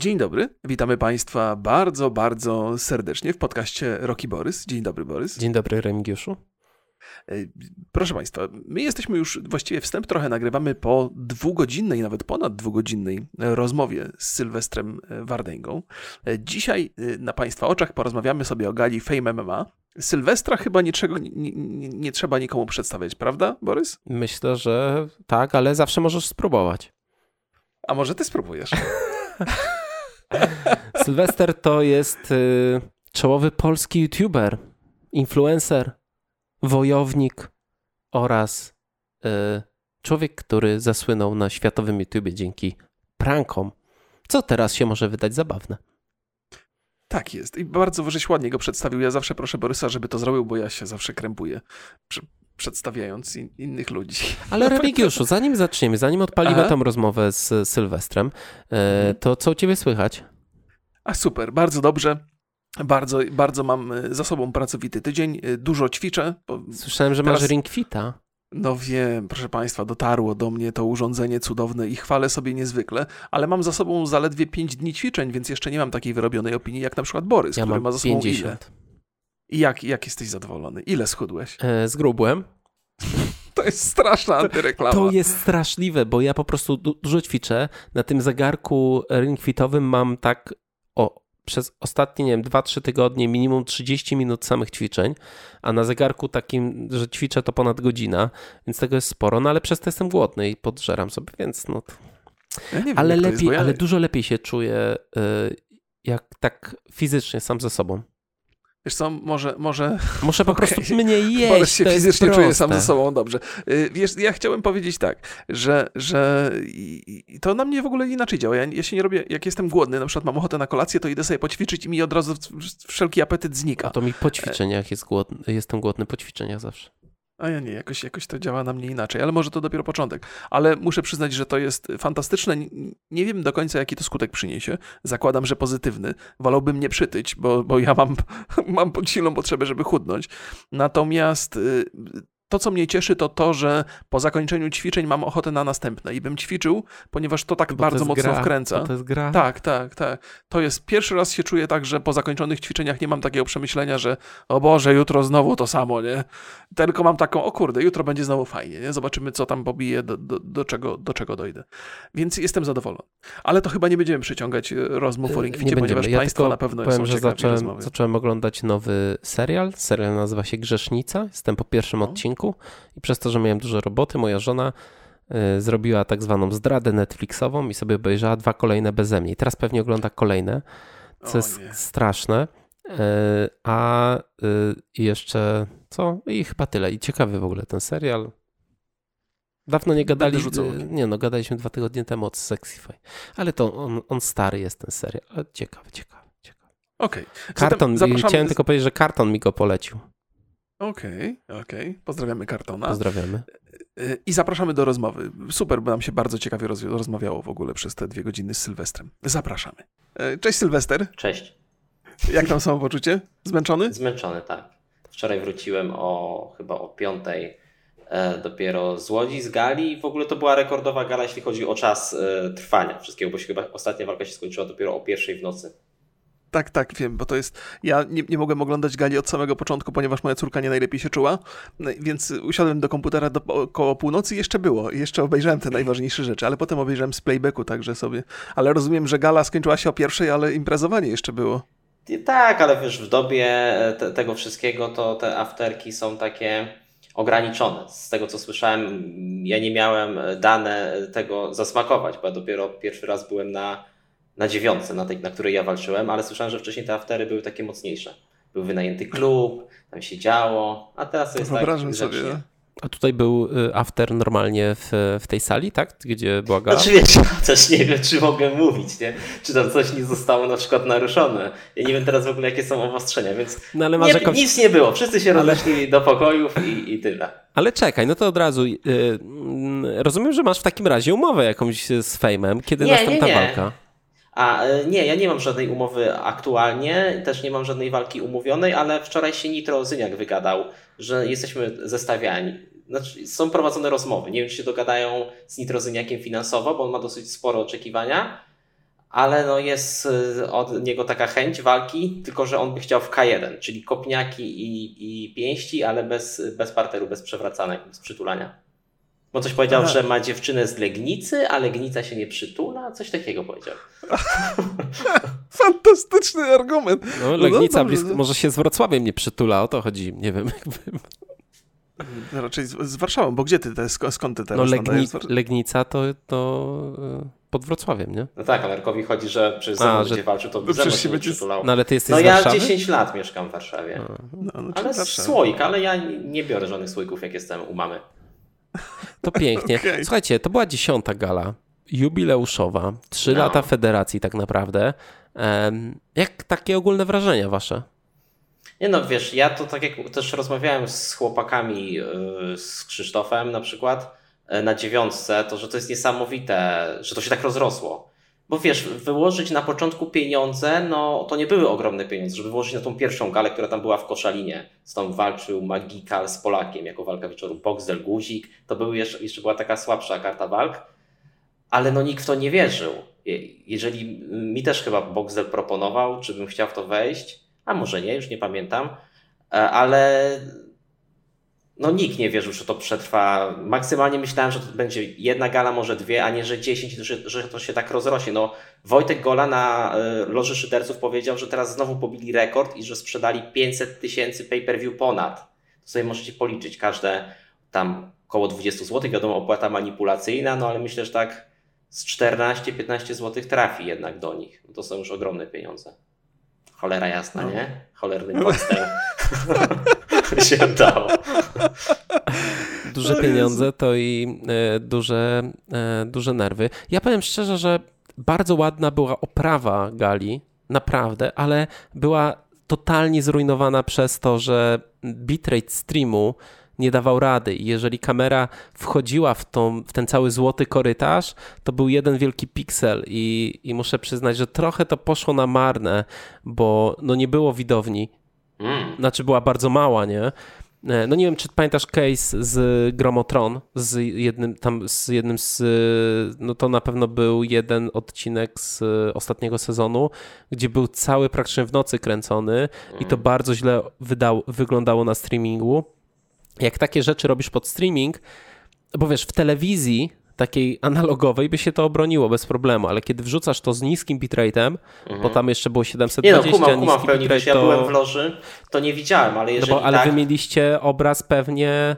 Dzień dobry, witamy Państwa bardzo, bardzo serdecznie w podcaście Roki Borys. Dzień dobry, Borys. Dzień dobry, Remigiuszu. E, proszę Państwa, my jesteśmy już, właściwie wstęp trochę nagrywamy po dwugodzinnej, nawet ponad dwugodzinnej rozmowie z Sylwestrem Wardęgą. E, dzisiaj e, na Państwa oczach porozmawiamy sobie o gali Fame MMA. Sylwestra chyba niczego nie, nie, nie trzeba nikomu przedstawiać, prawda, Borys? Myślę, że tak, ale zawsze możesz spróbować. A może ty spróbujesz? Sylwester to jest y, czołowy polski youtuber, influencer, wojownik oraz y, człowiek, który zasłynął na światowym YouTubie dzięki prankom, co teraz się może wydać zabawne. Tak jest. I bardzo żeś ładnie go przedstawił. Ja zawsze proszę Borysa, żeby to zrobił, bo ja się zawsze krępuję. przedstawiając in, innych ludzi. Ale Remigiuszu, zanim zaczniemy, zanim odpalimy Aha. tą rozmowę z Sylwestrem, e, mhm. to co u ciebie słychać? A super, bardzo dobrze. Bardzo, bardzo mam e, za sobą pracowity tydzień, e, dużo ćwiczę. Słyszałem, że Teraz... masz ringfita. No wiem, proszę Państwa, dotarło do mnie to urządzenie cudowne i chwalę sobie niezwykle, ale mam za sobą zaledwie 5 dni ćwiczeń, więc jeszcze nie mam takiej wyrobionej opinii jak na przykład Borys, ja który ma za sobą 50. ile. I jak, jak jesteś zadowolony? Ile schudłeś? E, zgrubłem. To jest straszna antyreklama. To jest straszliwe, bo ja po prostu dużo ćwiczę. Na tym zegarku ringfitowym mam tak o, przez ostatnie, nie wiem, 2-3 tygodnie minimum 30 minut samych ćwiczeń, a na zegarku takim, że ćwiczę to ponad godzina, więc tego jest sporo, no ale przez to jestem głodny i podżeram sobie, więc no... Ja wiem, ale lepiej, jest, ja... ale dużo lepiej się czuję, y, jak tak fizycznie sam ze sobą. Wiesz co, może... Może, Muszę po okay. prostu mniej jeść, Borys się fizycznie czuje sam ze sobą dobrze. Y, wiesz, ja chciałem powiedzieć tak, że, że to na mnie w ogóle inaczej działa. Ja, ja się nie robię, jak jestem głodny, na przykład mam ochotę na kolację, to idę sobie poćwiczyć i mi od razu wszelki apetyt znika. A to mi po ćwiczeniach jest głodny, jestem głodny po ćwiczeniach zawsze. A ja nie, jakoś, jakoś to działa na mnie inaczej, ale może to dopiero początek. Ale muszę przyznać, że to jest fantastyczne. Nie wiem do końca, jaki to skutek przyniesie. Zakładam, że pozytywny. Wolałbym nie przytyć, bo, bo ja mam, mam silną potrzebę, żeby chudnąć. Natomiast y, to, co mnie cieszy, to to, że po zakończeniu ćwiczeń mam ochotę na następne i bym ćwiczył, ponieważ to tak Bo bardzo to mocno gra. wkręca. to jest gra. Tak, tak, tak. To jest pierwszy raz się czuję tak, że po zakończonych ćwiczeniach nie mam takiego przemyślenia, że o Boże, jutro znowu to samo, nie? Tylko mam taką, o kurde, jutro będzie znowu fajnie, nie? Zobaczymy, co tam pobije, do, do, do, czego, do czego dojdę. Więc jestem zadowolony. Ale to chyba nie będziemy przyciągać e, rozmów o Ringficie, ponieważ ja Państwo na pewno powiem, są że zacząłem, zacząłem oglądać nowy serial. Serial nazywa się Grzesznica. Jestem po pierwszym no. odcinku odcinku i przez to, że miałem dużo roboty, moja żona y, zrobiła tak zwaną zdradę Netflixową i sobie obejrzała dwa kolejne beze mnie. I teraz pewnie ogląda kolejne, co o, jest nie. straszne. Y, a y, jeszcze co? I chyba tyle. I ciekawy w ogóle ten serial. Dawno nie gadaliśmy. Nie no, gadaliśmy dwa tygodnie temu od Sexify. Ale to on, on stary jest ten serial. Ale ciekawy, ciekawy, ciekawy. Okej. Okay. Karton, chciałem tylko powiedzieć, że karton mi go polecił. Okej, okay, okej. Okay. Pozdrawiamy Kartona. Pozdrawiamy. Y, I zapraszamy do rozmowy. Super, bo nam się bardzo ciekawie roz rozmawiało w ogóle przez te dwie godziny z Sylwestrem. Zapraszamy. Y, cześć Sylwester. Cześć. Jak tam samopoczucie? Zmęczony? Zmęczony, tak. Wczoraj wróciłem o chyba o piątej e, dopiero z Łodzi, z gali i w ogóle to była rekordowa gala, jeśli chodzi o czas e, trwania wszystkiego, bo się chyba ostatnia walka się skończyła dopiero o pierwszej w nocy. Tak, tak, wiem, bo to jest. Ja nie, nie mogłem oglądać gali od samego początku, ponieważ moja córka nie najlepiej się czuła, no, więc usiadłem do komputera do, około północy i jeszcze było. Jeszcze obejrzałem te najważniejsze rzeczy, ale potem obejrzałem z playbacku także sobie. Ale rozumiem, że gala skończyła się o pierwszej, ale imprezowanie jeszcze było. Tak, ale wiesz, w dobie te, tego wszystkiego to te afterki są takie ograniczone. Z tego co słyszałem, ja nie miałem dane tego zasmakować, bo ja dopiero pierwszy raz byłem na na dziewiątce, na tej, na której ja walczyłem, ale słyszałem, że wcześniej te aftery były takie mocniejsze. Był wynajęty klub, tam się działo, a teraz to jest Wyobrażam tak sobie. A tutaj był y, after normalnie w, w tej sali, tak? Gdzie była gala? Znaczy wiecie, też nie wiem, czy mogę mówić, nie? Czy tam coś nie zostało na przykład naruszone. Ja nie wiem teraz w ogóle, jakie są obostrzenia, więc no, ale nie, jakąś... nic nie było. Wszyscy się ale... rozeszli do pokojów i, i tyle. Ale czekaj, no to od razu yy, rozumiem, że masz w takim razie umowę jakąś z Fejmem, kiedy nie, następna nie, nie. walka. A e, nie, ja nie mam żadnej umowy aktualnie, też nie mam żadnej walki umówionej, ale wczoraj się Nitro Zyniak wygadał, że jesteśmy zestawiani. Znaczy, są prowadzone rozmowy. Nie wiem, czy się dogadają z Nitro Zyniakiem finansowo, bo on ma dosyć spore oczekiwania, ale no jest y, od niego taka chęć walki, tylko że on by chciał w K1, czyli kopniaki i, i pięści, ale bez, bez parteru, bez przewracanek, bez przytulania. Bo coś powiedział, Aha. że ma dziewczynę z Legnicy, a Legnica się nie przytula, coś takiego powiedział. Fantastyczny argument. No, Legnica no, blisko, może się z Wrocławiem nie przytula, o to chodzi, nie wiem. Raczej z, z Warszawą, bo gdzie ty, te, skąd ty teraz No Legni, Legnica to, to e, pod Wrocławiem, nie? No tak, Amerkowi chodzi, że przez ze że... będzie walczył, to no, się będzie... przytulał. No ale ty jesteś No ja Warszawy? 10 lat mieszkam w Warszawie. No, no, ale słoik, ale ja nie biorę żadnych słoików, jak jestem u mamy. To pięknie. okay. Słuchajcie, to była dziesiąta gala, jubileuszowa, trzy no. lata federacji tak naprawdę. Jak takie ogólne wrażenia wasze? Nie no, wiesz, ja to tak jak też rozmawiałem z chłopakami, yy, z Krzysztofem na przykład, yy, na dziewiątce, to że to jest niesamowite, że to się tak rozrosło. Bo wiesz, wyłożyć na początku pieniądze, no to nie były ogromne pieniądze, żeby wyłożyć na tą pierwszą galę, która tam była w Koszalinie. Z walczył Magikal z Polakiem jako walka wieczoru, Boxel, Guzik. To były jeszcze, jeszcze była taka słabsza karta walk, ale no nikt w to nie wierzył. Jeżeli mi też chyba Boxel proponował, czy bym chciał w to wejść, a może nie, już nie pamiętam, e, ale no nikt nie wierzył, że to przetrwa. Maksymalnie myślałem, że to będzie jedna gala, może dwie, a nie, że dziesięć, że, że to się tak rozrośnie. No, Wojtek Gola na e, Loży Szyderców powiedział, że teraz znowu pobili rekord i że sprzedali 500 tysięcy pay-per-view ponad. To sobie możecie policzyć każde tam około 20 zł, wiadomo, opłata manipulacyjna, no ale myślę, że tak z 14-15 zł trafi jednak do nich. To są już ogromne pieniądze. Cholera jasna, no. nie? Cholerny postel. się dało. Duże pieniądze to i e, duże, e, duże nerwy. Ja powiem szczerze, że bardzo ładna była oprawa gali, naprawdę, ale była totalnie zrujnowana przez to, że bitrate streamu nie dawał rady. I jeżeli kamera wchodziła w, tą, w ten cały złoty korytarz, to był jeden wielki piksel i, i muszę przyznać, że trochę to poszło na marne, bo no nie było widowni. Mm. Znaczy była bardzo mała, nie? E, no nie wiem, czy pamiętasz case z Gromotron, z jednym tam, z jednym z, no to na pewno był jeden odcinek z ostatniego sezonu, gdzie był cały praktycznie w nocy kręcony i to mm. bardzo źle wydał, wyglądało na streamingu jak takie rzeczy robisz pod streaming, bo wiesz, w telewizji takiej analogowej by się to obroniło bez problemu, ale kiedy wrzucasz to z niskim bitrate'em, mhm. bo tam jeszcze było 720, nie no, kumam, kumam pełni, bitrate, to... ja byłem w loży, to nie widziałem, ale jeżeli no bo, Ale tak... wy mieliście obraz pewnie...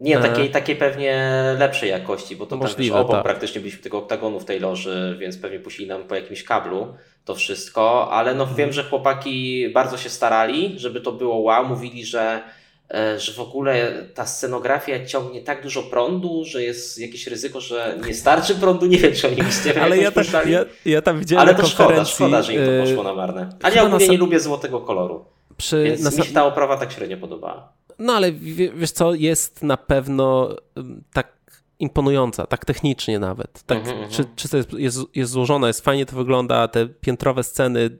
Nie, e, takiej, takiej pewnie lepszej jakości, bo to Możliwe, tak, obok tak. praktycznie byliśmy tego oktagonu w tej loży, więc pewnie puścili nam po jakimś kablu to wszystko, ale no mhm. wiem, że chłopaki bardzo się starali, żeby to było wow, mówili, że że w ogóle ta scenografia ciągnie tak dużo prądu, że jest jakieś ryzyko, że nie starczy prądu. Nie wiem, czy oni widzieli. Ale ja, tam, ja, ja tam widziałem Ale to szkoda, szkoda, że im to e, poszło na marne. Ale ja ogólnie nie lubię złotego koloru. Przy, więc na... mi się ta oprawa tak średnio podobała. No ale wiesz co, jest na pewno tak imponująca, tak technicznie nawet. Tak, mm -hmm. czy, czy to jest, jest, jest złożona, jest fajnie to wygląda, te piętrowe sceny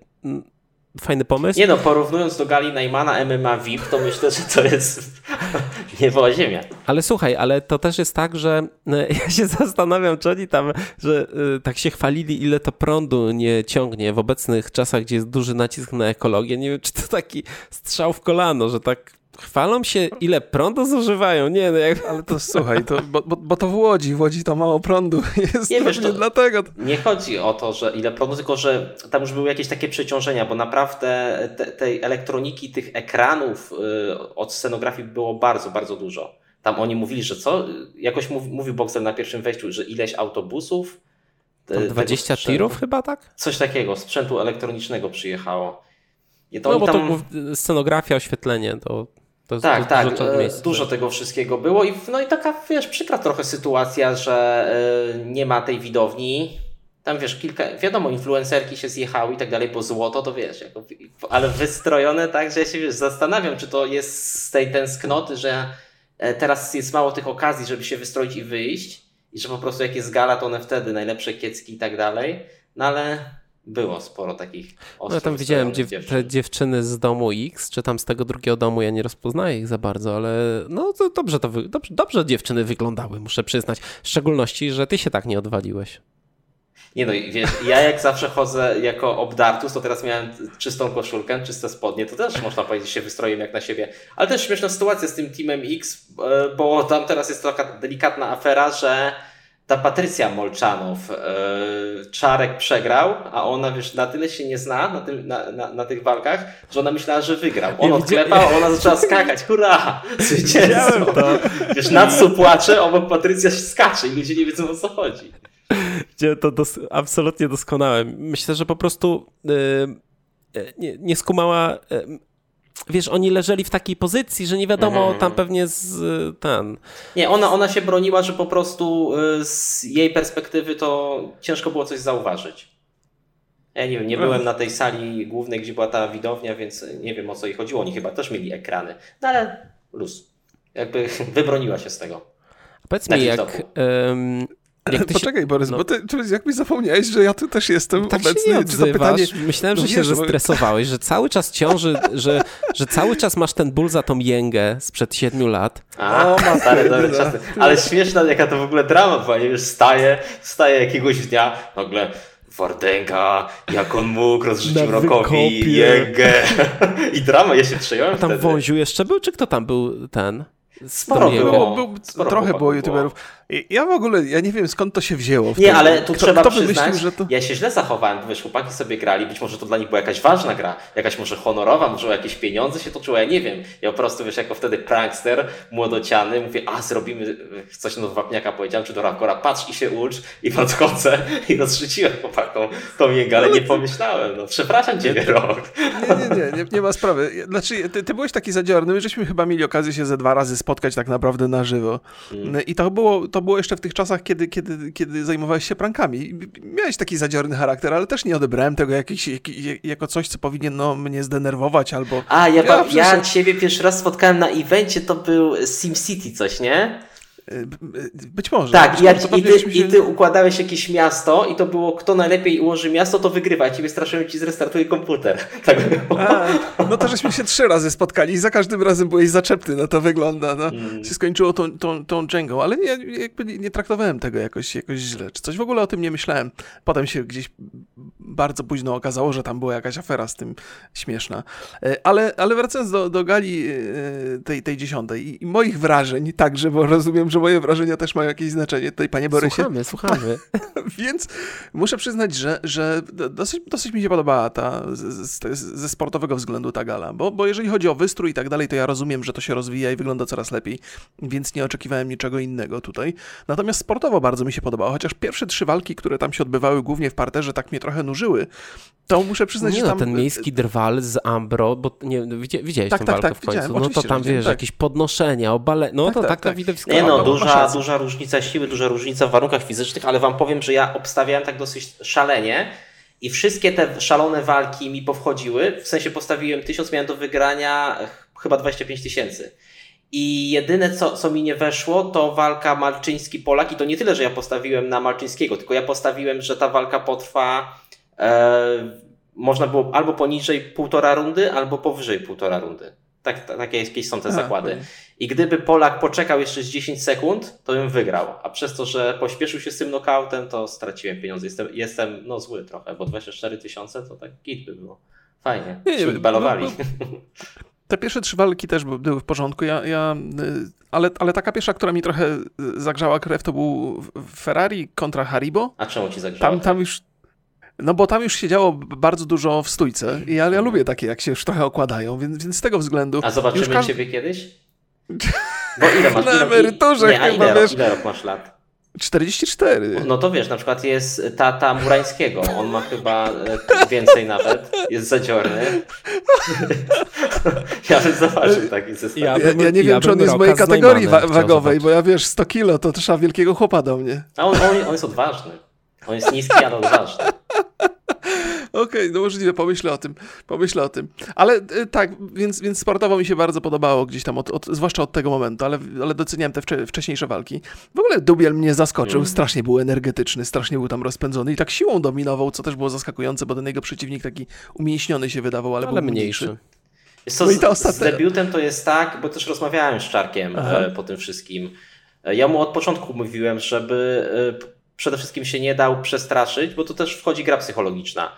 fajny pomysł. Nie no, porównując do gali Neymana MMA VIP, to myślę, że to jest niebo ziemia. Ale słuchaj, ale to też jest tak, że e, ja się zastanawiam, czy oni tam, że y, tak się chwalili, ile to prądu nie ciągnie w obecnych czasach, gdzie jest duży nacisk na ekologię. Nie wiem, czy to taki strzał w kolano, że tak Chwalą się, ile prądu zużywają. Nie, no jak... Ale to słuchaj, to, bo, bo, bo, to w Łodzi, w Łodzi to mało prądu jest. Nie wiesz, to dlatego. Nie chodzi o to, że ile prądu, tylko że tam już były jakieś takie przeciążenia, bo naprawdę te, tej elektroniki, tych ekranów yy, od scenografii było bardzo, bardzo dużo. Tam oni mówili, że co? Jakoś mów, mówił Boxer na pierwszym wejściu, że ileś autobusów. Tam 20 tirów chyba, tak? Coś takiego, sprzętu elektronicznego przyjechało. to no bo tam... to scenografia, oświetlenie, to to tak, tak. Dużo, e, dużo, tego wszystkiego było i, no i taka, wiesz, przykra trochę sytuacja, że y, nie ma tej widowni. Tam wiesz, kilka, wiadomo, influencerki się zjechały i tak dalej, bo złoto to wiesz, jako, ale wystrojone tak, że ja się wiesz, zastanawiam, czy to jest z tej tęsknoty, że e, teraz jest mało tych okazji, żeby się wystroić i wyjść i że po prostu jak jest gala, to one wtedy najlepsze kiecki i tak dalej. No ale było sporo takich osób. No ja tam widziałem dziew te dziewczyny z domu X, czy tam z tego drugiego domu, ja nie rozpoznaję ich za bardzo, ale no to dobrze to dobrze, dobrze dziewczyny wyglądały, muszę przyznać. W szczególności, że ty się tak nie odwaliłeś. Nie no, wiesz, ja jak zawsze chodzę jako obdartus, to teraz miałem czystą koszulkę, czyste spodnie, to też można powiedzieć, się wystroiłem jak na siebie. Ale też śmieszna sytuacja z tym Teamem X, e, bo tam teraz jest taka delikatna afera, że ta Patrycja Molczanow, yy, Czarek przegrał, a ona wiesz, na tyle się nie zna na, tym, na, na, na tych walkach, że ona myślała, że wygrał. On odklepał, a ona zaczęła skakać. Hurra! Zwycięstwo! To. Wiesz, Natsu płacze, obok Patrycja skacze i ludzie nie wiedzą o co chodzi. To dos absolutnie doskonałe. Myślę, że po prostu yy, nie, nie skumała yy, wiesz, oni leżeli w takiej pozycji, że nie wiadomo mhm. tam pewnie z ten. Nie, ona, ona się broniła, że po prostu y, z jej perspektywy to ciężko było coś zauważyć. Ja nie wiem, nie byłem na tej sali głównej, gdzie była ta widownia, więc nie wiem o co jej chodziło. Oni chyba też mieli ekrany. No ale luz. Jakby wybroniła się z tego. Powiedz mi, jak, jak Poczekaj, się... Borys, no. bo ty, jak mi zapomniałeś, że ja tu też jestem tak obecny. Się nie odzywasz. pytanie... Myślałem, że no się zestresowałeś, że cały czas ciąży, że, że cały czas masz ten ból za tą jęgę sprzed siedmiu lat. A, o, ma stare, dobre czasy. Ale śmieszna, jaka to w ogóle drama nie wiesz, staje, staje jakiegoś dnia, nagle Wardęga, jak on mógł, rozrzucił Rokowi jęgę. I drama, ja się przejąłem A tam wtedy. Wąziu jeszcze był, czy kto tam był ten? Sporo było. Był, Sporo trochę było youtuberów. Ja w ogóle, ja nie wiem skąd to się wzięło. Nie, ale tu kto, trzeba kto przyznać, że to... ja się źle zachowałem, wiesz, chłopaki sobie grali, być może to dla nich była jakaś ważna gra, jakaś może honorowa, może jakieś pieniądze się toczyło, ja nie wiem. Ja po prostu, wiesz, jako wtedy prankster, młodociany, mówię, a zrobimy coś do wapniaka powiedziałem, czy do Rakora, patrz i się ucz i podchodzę i rozrzuciłem chłopakom tą jego, ale nie pomyślałem, no przepraszam ciebie, Rok. Nie, nie, nie, nie, nie ma sprawy. Znaczy, ty, ty byłeś taki zadziorny, my żeśmy chyba mieli okazję się ze dwa razy spotkać tak naprawdę na żywo. Hmm. I to było, to było jeszcze w tych czasach, kiedy, kiedy, kiedy zajmowałeś się prankami. Miałeś taki zadziorny charakter, ale też nie odebrałem tego jakiś, jak, jako coś, co powinno mnie zdenerwować albo... A, ja, ja, ja ciebie pierwszy raz spotkałem na evencie, to był SimCity coś, nie? Być może. Tak, być jak, i, ty, się... i ty układałeś jakieś miasto i to było kto najlepiej ułoży miasto, to wygrywa. Ciebie straszyłem ci zrestartuje komputer. Tak A, no to żeśmy się trzy razy spotkali i za każdym razem byłeś zaczepny, no to wygląda. No. Mm. Się skończyło tą, tą, tą dżęgą, ale nie, jakby nie traktowałem tego jakoś, jakoś źle. Czy coś w ogóle o tym nie myślałem. Potem się gdzieś bardzo późno okazało, że tam była jakaś afera z tym śmieszna. E, ale, ale wracając do, do gali e, tej, tej dziesiątej i, moich wrażeń także, bo rozumiem, że moje wrażenia też mają jakieś znaczenie tutaj, panie Borysie. Słuchamy, słuchamy. Więc muszę przyznać, że, że dosyć, dosyć mi się podobała ta ze sportowego względu ta gala, bo, bo jeżeli chodzi o wystrój i tak dalej, to ja rozumiem, że to się rozwija i wygląda coraz lepiej, więc nie oczekiwałem niczego innego tutaj. Natomiast sportowo bardzo mi się podobało, chociaż pierwsze trzy walki, które tam się odbywały głównie w parterze, tak mnie trochę nużyły, to muszę przyznać, nie że no, tam... ten miejski drwal z Ambro, bo nie, widziałeś tak, tę tak, walkę tak, w końcu, no to tam wiesz, tak. jakieś podnoszenia, obale, no tak, to tak, tak, tak. Nie no, duża, duża różnica siły, duża różnica w warunkach fizycznych, ale wam powiem, że ja obstawiałem tak dosyć szalenie i wszystkie te szalone walki mi powchodziły, w sensie postawiłem tysiąc, miałem do wygrania chyba 25 tysięcy. I jedyne, co, co mi nie weszło, to walka Malczyński-Polak. I to nie tyle, że ja postawiłem na Malczyńskiego, tylko ja postawiłem, że ta walka potrwa. E, można było albo poniżej półtora rundy, albo powyżej półtora rundy. Tak, tak, takie jakieś są te A, zakłady. I gdyby Polak poczekał jeszcze z 10 sekund, to bym wygrał. A przez to, że pośpieszył się z tym knockoutem, to straciłem pieniądze. Jestem, jestem no zły trochę, bo 24 tysiące to tak git by było. Fajnie. Nie, nie, balowali. No, no, te pierwsze trzy walki też były w porządku, ja, ja, y, ale, ale taka pierwsza, która mi trochę y, zagrzała krew, to był Ferrari kontra Haribo. A czemu ci zagrzała? Tam, tam już no bo tam już się działo bardzo dużo w stójce i ja, ja lubię takie, jak się już trochę okładają, więc, więc z tego względu... A zobaczymy już ciebie kiedyś? Bo ile masz? Na emeryturze nie, chyba, ile, wiesz... ile rok masz lat? 44. No to wiesz, na przykład jest tata Murańskiego. On ma chyba e, więcej nawet. Jest zadziorny. Ja bym zobaczył taki zestaw. Ja, ja, ja nie wiem, czy on jest w mojej kategorii wa wagowej, bo ja wiesz, 100 kilo to trzeba wielkiego chłopa do mnie. A on, on, on jest odważny. On jest niski, ale odważny. Okej, okay, no możliwe, pomyślę o tym, pomyślę o tym. Ale y, tak, więc, więc sportowo mi się bardzo podobało gdzieś tam, od, od, zwłaszcza od tego momentu, ale, ale doceniałem te wcze, wcześniejsze walki. W ogóle Dubiel mnie zaskoczył, mm. strasznie był energetyczny, strasznie był tam rozpędzony i tak siłą dominował, co też było zaskakujące, bo ten jego przeciwnik taki umięśniony się wydawał, ale, ale był mniejszy. Co, no i to ostatnie... Z debiutem to jest tak, bo też rozmawiałem z Czarkiem e, po tym wszystkim. E, ja mu od początku mówiłem, żeby e, przede wszystkim się nie dał przestraszyć, bo to też wchodzi gra psychologiczna.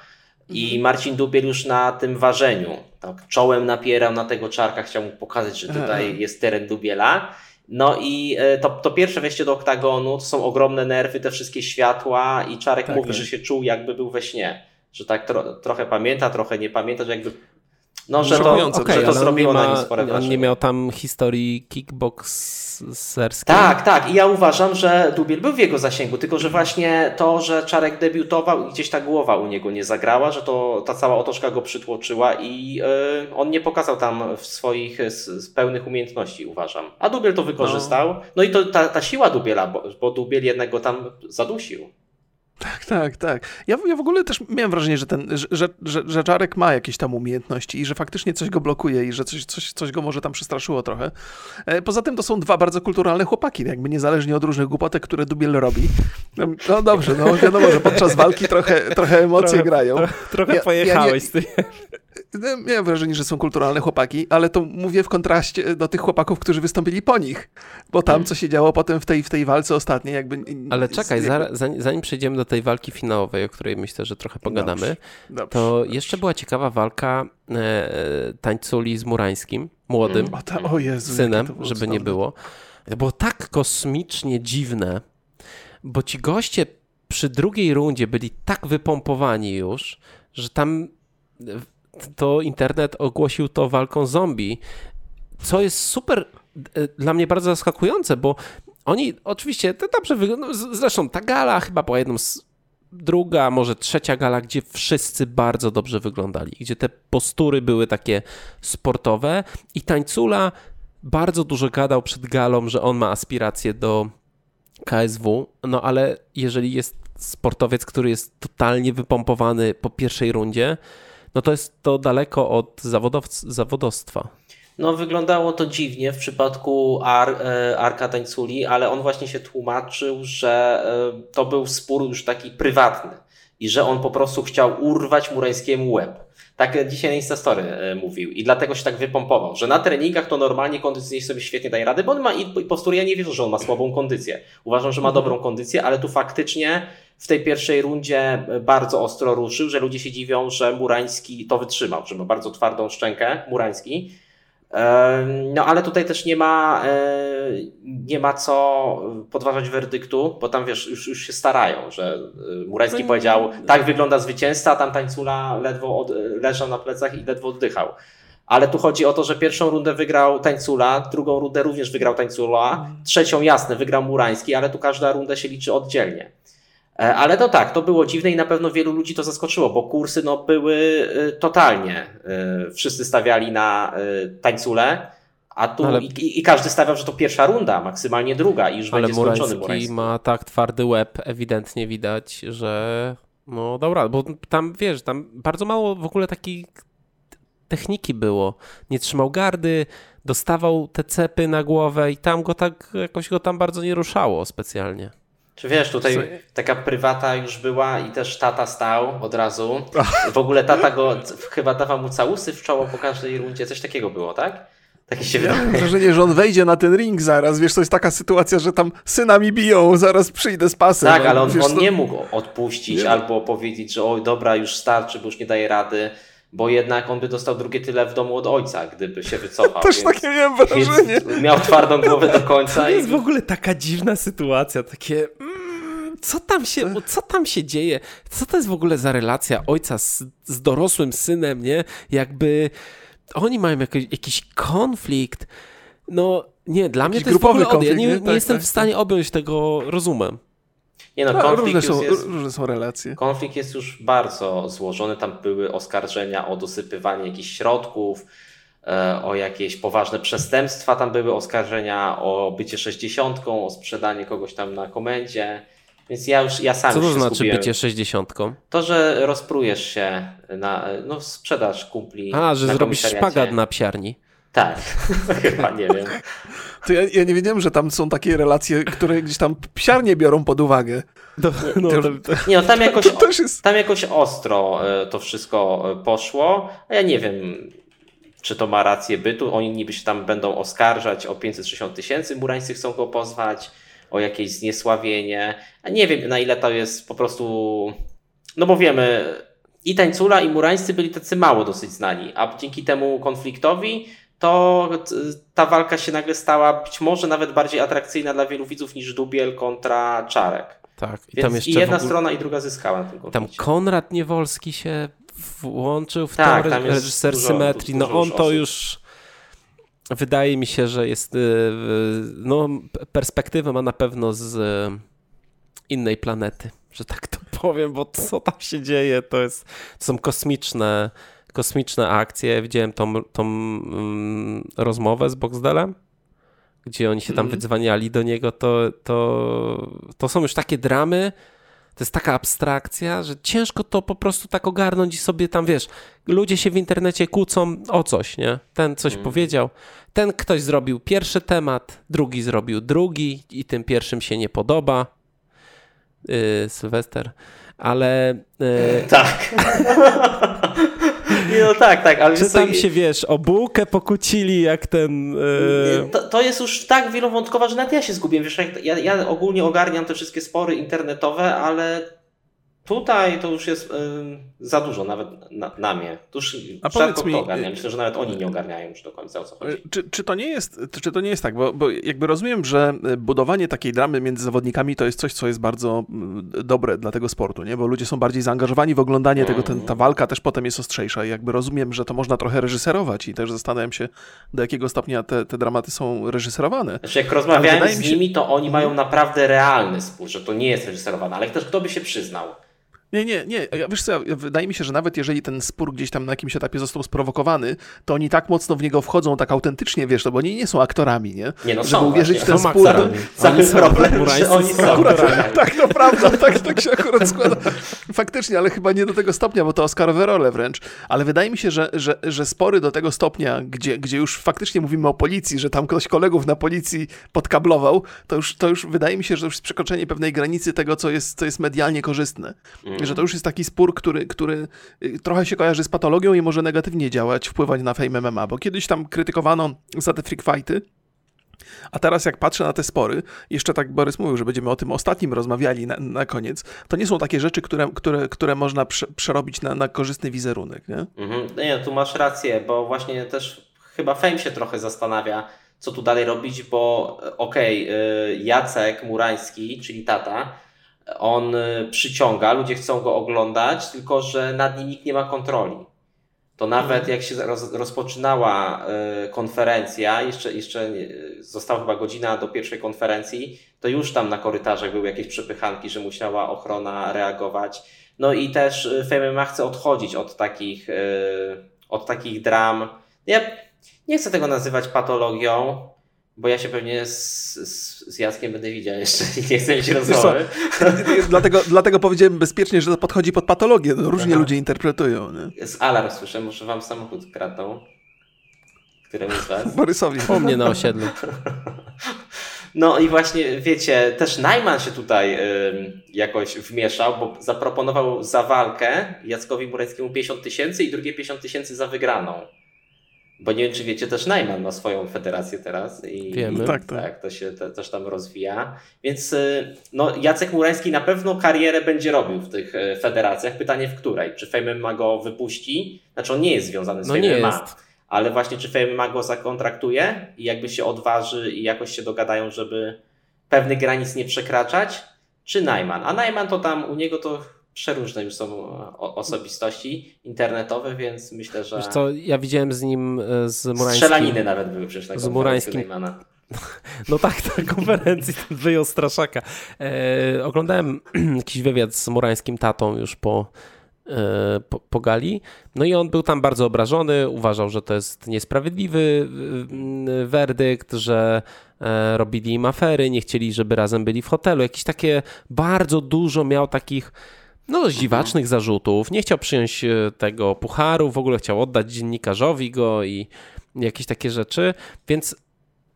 I mhm. Marcin Dubiel już na tym ważeniu, tak, czołem napierał na tego czarka, chciał mu pokazać, że tutaj jest teren Dubiela. No i e, to, to pierwsze wejście do oktagonu to są ogromne nerwy, te wszystkie światła i Czarek tak, mówi, tak. że się czuł jakby był we śnie. Że tak tro, trochę pamięta, trochę nie pamięta, że jakby no, że to, okay, że to zrobiło ma, na nim spore wrażenie. On nie miał tam historii kickboxerskiej? Tak, tak. I ja uważam, że Dubiel był w jego zasięgu, tylko że właśnie to, że Czarek debiutował i gdzieś ta głowa u niego nie zagrała, że to ta cała otoczka go przytłoczyła i yy, on nie pokazał tam swoich z, z pełnych umiejętności, uważam. A Dubiel to wykorzystał. No, no i to ta, ta siła Dubiela, bo, bo Dubiel jednego tam zadusił. Tak, tak, tak. Ja, ja w ogóle też miałem wrażenie, że ten, że, że, że Czarek ma jakieś tam umiejętności i że faktycznie coś go blokuje i że coś, coś, coś go może tam przestraszyło trochę. E, poza tym to są dwa bardzo kulturalne chłopaki, jakby niezależnie od różnych głupotek, które Dubiel robi. No, no dobrze, no wiadomo, że podczas walki trochę, trochę emocje trochę, grają. Trochę, trochę ja, pojechałeś ja nie, z tym. No, miałem wrażenie, że są kulturalne chłopaki, ale to mówię w kontraście do tych chłopaków, którzy wystąpili po nich, bo tam, co się działo potem w tej, w tej walce ostatniej, jakby... Ale czekaj, jakby... zanim przejdziemy do tej walki finałowej, o której myślę, że trochę pogadamy, dobrze, dobrze, to dobrze. jeszcze była ciekawa walka e, tańculi z Murańskim, młodym o, ta, o Jezu, synem, żeby nie było. To było tak kosmicznie dziwne, bo ci goście przy drugiej rundzie byli tak wypompowani już, że tam to internet ogłosił to walką zombie, co jest super e, dla mnie bardzo zaskakujące, bo oni oczywiście to dobrze wyglądają. Zresztą ta gala chyba była jedną z druga, może trzecia gala, gdzie wszyscy bardzo dobrze wyglądali, gdzie te postury były takie sportowe i Tańcula bardzo dużo gadał przed galą, że on ma aspiracje do KSW, no ale jeżeli jest sportowiec, który jest totalnie wypompowany po pierwszej rundzie, no to jest to daleko od zawodowstwa. No, wyglądało to dziwnie w przypadku Ar, e, Arka Tańculi, ale on właśnie się tłumaczył, że e, to był spór już taki prywatny i że on po prostu chciał urwać Murańskiemu łeb. Tak dzisiaj na Instastory e, mówił i dlatego się tak wypompował, że na treningach to normalnie kondycyjnie sobie świetnie daje radę, bo on ma i postury, ja nie wierzę, że on ma słabą kondycję. Uważam, że ma mhm. dobrą kondycję, ale tu faktycznie w tej pierwszej rundzie bardzo ostro ruszył, że ludzie się dziwią, że Murański to wytrzymał, że ma bardzo twardą szczękę Murański. No ale tutaj też nie ma, nie ma co podważać werdyktu, bo tam wiesz, już, już się starają, że y, Murański no powiedział, tak wygląda zwycięzca, a tam tańcula ledwo od, leżał na plecach i ledwo oddychał. Ale tu chodzi o to, że pierwszą rundę wygrał Tańcula, drugą rundę również wygrał Tańcula, mhm. trzecią jasne wygrał Murański, ale tu każda runda się liczy oddzielnie. E, ale to tak, to było dziwne i na pewno wielu ludzi to zaskoczyło, bo kursy no, były e, totalnie. E, wszyscy stawiali na tańcule, a tu ale... i, i, każdy stawiał, że to pierwsza runda, maksymalnie druga i już ale będzie skończony Murański. ma tak twardy łeb, ewidentnie widać, że no dobra, bo tam wiesz, tam bardzo mało w ogóle takiej techniki było. Nie trzymał gardy, dostawał te cepy na głowę i tam go tak, jakoś go tam bardzo nie ruszało specjalnie. Czy wiesz, tutaj taka prywata już była i też tata stał od razu. W ogóle tata go chyba dawał mu całusy w czoło po każdej rundzie, coś takiego było, tak? Takie się ja mam wrażenie, że on wejdzie na ten ring zaraz. Wiesz, to jest taka sytuacja, że tam synami biją, zaraz przyjdę z pasem. Tak, ale on, wiesz, on to... nie mógł odpuścić nie. albo powiedzieć, że oj, dobra, już starczy, bo już nie daje rady bo jednak on by dostał drugie tyle w domu od ojca, gdyby się wycofał. Też więc, takie miałem wrażenie. Miał twardą głowę do końca. To jest i... w ogóle taka dziwna sytuacja, takie... Co tam, się, co tam się dzieje? Co to jest w ogóle za relacja ojca z, z dorosłym synem, nie? Jakby oni mają jakiś, jakiś konflikt. No nie, dla jakiś mnie to jest w ogóle konflikt, Ja nie, nie tak, jestem tak, w stanie tak. objąć tego rozumem. Nie no, konflikt różne są, jest, różne są relacje. Konflikt jest już bardzo złożony. Tam były oskarżenia o dosypywanie jakichś środków, e, o jakieś poważne przestępstwa. Tam były oskarżenia o bycie sześćdziesiątką, o sprzedanie kogoś tam na komendzie. Więc ja już, ja sam Co to znaczy skupiłem. bycie sześćdziesiątką? To, że rozprujesz się na, no sprzedaż kumpli A, że zrobisz szpagat na psiarni. Tak, chyba nie wiem. To ja, ja, nie wiedziałem, że tam są takie relacje, które gdzieś tam psiarnie biorą pod uwagę. No, no, to, nie, no tam jakoś, jest... tam jakoś ostro e, to wszystko e, poszło. A ja nie wiem, czy to ma rację bytu. Oni niby się tam będą oskarżać o 560 tysięcy, Murańscy chcą go pozwać. O jakieś zniesławienie. A nie wiem, na ile to jest po prostu. No bo wiemy, i Tańcula, i Murańscy byli tacy mało dosyć znani, a dzięki temu konfliktowi to ta walka się nagle stała być może nawet bardziej atrakcyjna dla wielu widzów niż Dubiel kontra Czarek. Tak. I, Więc tam jeszcze i jedna ogóle... strona i druga zyskała na tym konflikcie. Tam Konrad Niewolski się włączył w tak, ten reżyser dużo, symetrii. No on to już wydaje mi się, że jest y, no perspektywę ma na pewno z innej planety, że tak to powiem, bo co tam się dzieje, to jest to są kosmiczne kosmiczne akcje. Widziałem tą, tą um, rozmowę z Boxdelem, gdzie oni się tam mm. wydzwaniali do niego, to, to, to są już takie dramy, to jest taka abstrakcja, że ciężko to po prostu tak ogarnąć i sobie tam, wiesz, ludzie się w internecie kłócą o coś, nie? Ten coś mm. powiedział, ten ktoś zrobił pierwszy temat, drugi zrobił drugi i tym pierwszym się nie podoba. Yy, Sylwester, ale... Yy... Tak. no tak, tak. Ale Czy tam się, wiesz, o bułkę pokłócili, jak ten... Yy... To, to, jest już tak wielowątkowa, że nawet ja się zgubiłem. Wiesz, ja, ja ogólnie ogarniam te wszystkie spory internetowe, ale Tutaj to już jest y, za dużo nawet na, na mnie. To już A powiedz mi, to ogarniam. Myślę, że nawet oni nie ogarniają już do końca o co chodzi. Czy, czy, to, nie jest, czy to nie jest tak? Bo, bo jakby rozumiem, że budowanie takiej dramy między zawodnikami to jest coś, co jest bardzo dobre dla tego sportu, nie? Bo ludzie są bardziej zaangażowani w oglądanie tego, ten, ta walka też potem jest ostrzejsza i jakby rozumiem, że to można trochę reżyserować i też zastanawiam się, do jakiego stopnia te, te dramaty są reżyserowane. Znaczy jak rozmawiałem z nimi, to oni mają naprawdę realny spór, że to nie jest reżyserowane, ale też kto by się przyznał? Nie, nie, nie. Wiesz co, wydaje mi się, że nawet jeżeli ten spór gdzieś tam na jakimś etapie został sprowokowany, to oni tak mocno w niego wchodzą, tak autentycznie, wiesz, to bo oni nie są aktorami, nie? Nie, no Żeby są uwierzyć w ten spór. Cały problem, że oni są akurat, Tak, to prawda, tak, tak się akurat składa. Faktycznie, ale chyba nie do tego stopnia, bo to Oscarowe role wręcz. Ale wydaje mi się, że, że, że spory do tego stopnia, gdzie, gdzie już faktycznie mówimy o policji, że tam ktoś kolegów na policji podkablował, to już, to już wydaje mi się, że to już jest przekroczenie pewnej granicy tego, co jest, co jest medialnie korzystne. Że to już jest taki spór który, który y, trochę się kojarzy z patologią i może negatywnie działać, wpływać na fame MMA, bo kiedyś tam krytykowano za te freak fighty, a teraz jak patrzę na te spory, jeszcze tak Borys mówił, że będziemy o tym ostatnim rozmawiali na, na koniec, to nie są takie rzeczy, które, które, które można prze, przerobić na, na korzystny wizerunek, nie? Mhm. No nie, tu masz rację, bo właśnie też chyba Fame się trochę zastanawia, co tu dalej robić, bo okej, okay, Jacek Murański, czyli tata, on y, przyciąga, ludzie chcą go oglądać, tylko że nad nim nikt nie ma kontroli. To nawet mhm. jak się roz, rozpoczynała y, konferencja, jeszcze, jeszcze została chyba godzina do pierwszej konferencji, to już tam na korytarzach były jakieś przepychanki, że musiała ochrona reagować. No i też y, FMMA chce odchodzić od takich, od takich dram. Ja nie chcę tego nazywać patologią, bo ja się pewnie z, z, z Jackiem będę widział jeszcze nie chcę mieć rozmowy. dlatego, dlatego powiedziałem bezpiecznie, że to podchodzi pod patologię. No, różnie Aha. ludzie interpretują. Nie? Z alarm słyszę, może wam samochód kradną. Któremu z was? Borysowi. U mnie na osiedlu. No i właśnie, wiecie, też Najman się tutaj y, jakoś wmieszał, bo zaproponował za walkę Jackowi Murańskiemu 50 tysięcy i drugie 50 tysięcy za wygraną. Bo nie wiem, czy wiecie, też Najman ma swoją federację teraz. I, Wiemy. I, tak, tak. tak, to się te, też tam rozwija. Więc y, no, Jacek Murański na pewno karierę będzie robił w tych y, federacjach. Pytanie w której? Czy Fame ma go wypuści? Znaczy on nie jest związany z no Fame ma. Ale właśnie czy Fame ma go zakontraktuje i jakby się odważy i jakoś się dogadają, żeby pewnych granic nie przekraczać? Czy Najman? A Najman to tam u niego to przeróżne już są osobistości internetowe, więc myślę, że... Wiesz co, ja widziałem z nim, e, z Murańskim... Strzelaniny nawet były przecież na Z Murańskim. No tak, na konferencji ten wyjął straszaka. E, oglądałem jakiś wywiad z Murańskim tatą już po, e, po, po, gali. No i on był tam bardzo obrażony, uważał, że to jest niesprawiedliwy e, werdykt, że e, robili im afery, nie chcieli, żeby razem byli w hotelu. Jakieś takie bardzo dużo miał takich no, dziwacznych zarzutów. Nie chciał przyjąć e, tego pucharu, w ogóle chciał oddać dziennikarzowi go i jakieś takie rzeczy, więc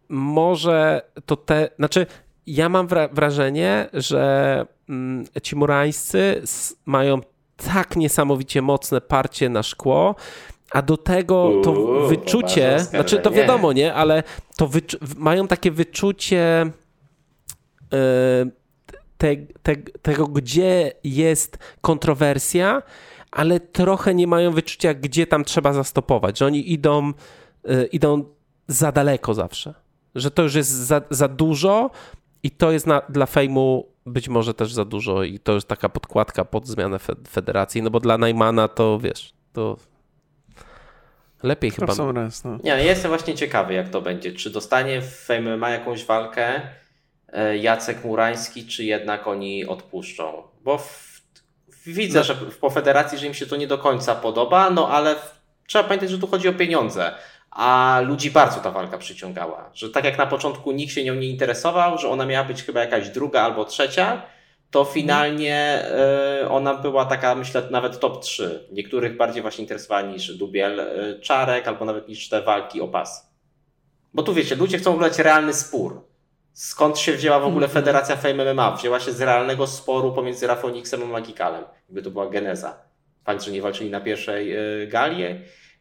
może to te, znaczy ja mam wrażenie, że mm, ci murańscy mają tak niesamowicie mocne parcie na szkło, a do tego to Uuu, wyczucie, znaczy to wiadomo, nie, ale to mają takie wyczucie te, te, tego, gdzie jest kontrowersja, ale trochę nie mają wyczucia, gdzie tam trzeba zastopować, że oni idą, idą za daleko zawsze. Że to już jest za, za dużo i to jest na, dla fejmu być może też za dużo i to jest taka podkładka pod zmianę federacji, no bo dla Najmana to wiesz, to lepiej chyba. Raz, no. Nie, ja jestem właśnie ciekawy jak to będzie. Czy dostanie Fame ma jakąś walkę Jacek Murański, czy jednak oni odpuszczą? Bo w, widzę, no. że po federacji, że im się to nie do końca podoba, no ale trzeba pamiętać, że tu chodzi o pieniądze a ludzi bardzo ta walka przyciągała. Że tak jak na początku nikt się nią nie interesował, że ona miała być chyba jakaś druga albo trzecia, to finalnie y, ona była taka, myślę, nawet top 3. Niektórych bardziej właśnie interesowała niż Dubiel y, Czarek, albo nawet niż te walki o pas. Bo tu wiecie, ludzie chcą oglądać realny spór. Skąd się wzięła w ogóle mhm. Federacja Fame MMA? Wzięła się z realnego sporu pomiędzy Rafoniksem a Magikalem. Jakby to była geneza. Fakt, że nie walczyli na pierwszej y, gali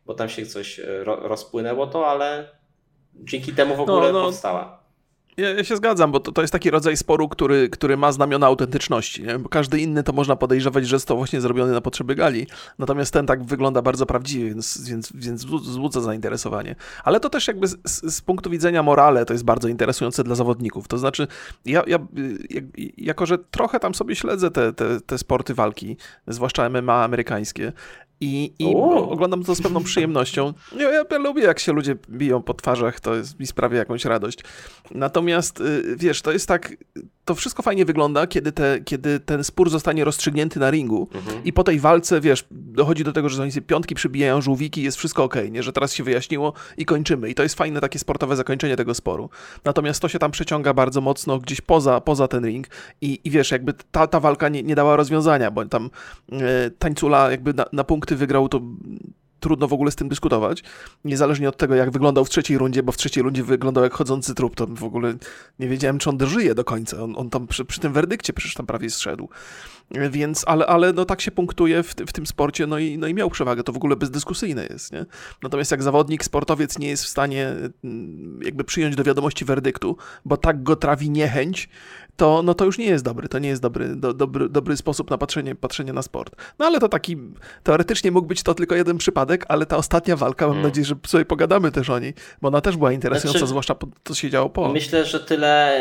bo tam się coś e, rozpłynęło to, ale dzięki temu w no, ogóle no, no. powstała. Ja, ja, się zgadzam, bo to, to jest taki rodzaj sporu, który, który ma znamiona autentyczności. Nie? Bo każdy inny to można podejrzewać, że jest to właśnie zrobiony na potrzeby gali. Natomiast ten tak wygląda bardzo prawdziwie, więc, więc, więc wzbudza zainteresowanie. Ale to też jakby z, z, punktu widzenia morale to jest bardzo interesujące dla zawodników. To znaczy, ja, ja jak, jako że trochę tam sobie śledzę te, te, te sporty walki, zwłaszcza MMA amerykańskie, i, i oglądam to z pewną przyjemnością. Ja, ja, lubię, jak się ludzie biją po twarzach, to jest, mi sprawia jakąś radość. Natomiast, y, wiesz, to jest tak, to wszystko fajnie wygląda, kiedy, te, kiedy ten spór zostanie rozstrzygnięty na ringu mhm. i po tej walce, wiesz, dochodzi do tego, że oni sobie piątki przybijają, żółwiki, jest wszystko ok, nie? że teraz się wyjaśniło i kończymy. I to jest fajne takie sportowe zakończenie tego sporu. Natomiast to się tam przeciąga bardzo mocno gdzieś poza, poza ten ring i, i wiesz, jakby ta, ta walka nie, nie dała rozwiązania, bo tam e, tańcula jakby na, na punkty wygrał to trudno w ogóle z tym dyskutować. Niezależnie od tego, jak wyglądał w trzeciej rundzie, bo w trzeciej rundzie wyglądał jak chodzący trup, to w ogóle nie wiedziałem, czy on dożyje do końca. On, on tam przy, przy tym werdykcie przecież tam prawie zszedł. Więc, ale, ale no tak się punktuje w, w tym sporcie, no i, no i miał przewagę, to w ogóle bezdyskusyjne jest, nie? Natomiast jak zawodnik, sportowiec nie jest w stanie mm, jakby przyjąć do wiadomości werdyktu, bo tak go trawi niechęć, to, no to już nie jest dobry, to nie jest dobry, do, dobry, dobry sposób na patrzenie, patrzenie na sport. No ale to taki, teoretycznie mógł być to tylko jeden przypadek, ale ta ostatnia walka, mam hmm. nadzieję, że sobie pogadamy też o niej, bo ona też była interesująca, znaczy, zwłaszcza po, co się działo po. Myślę, że tyle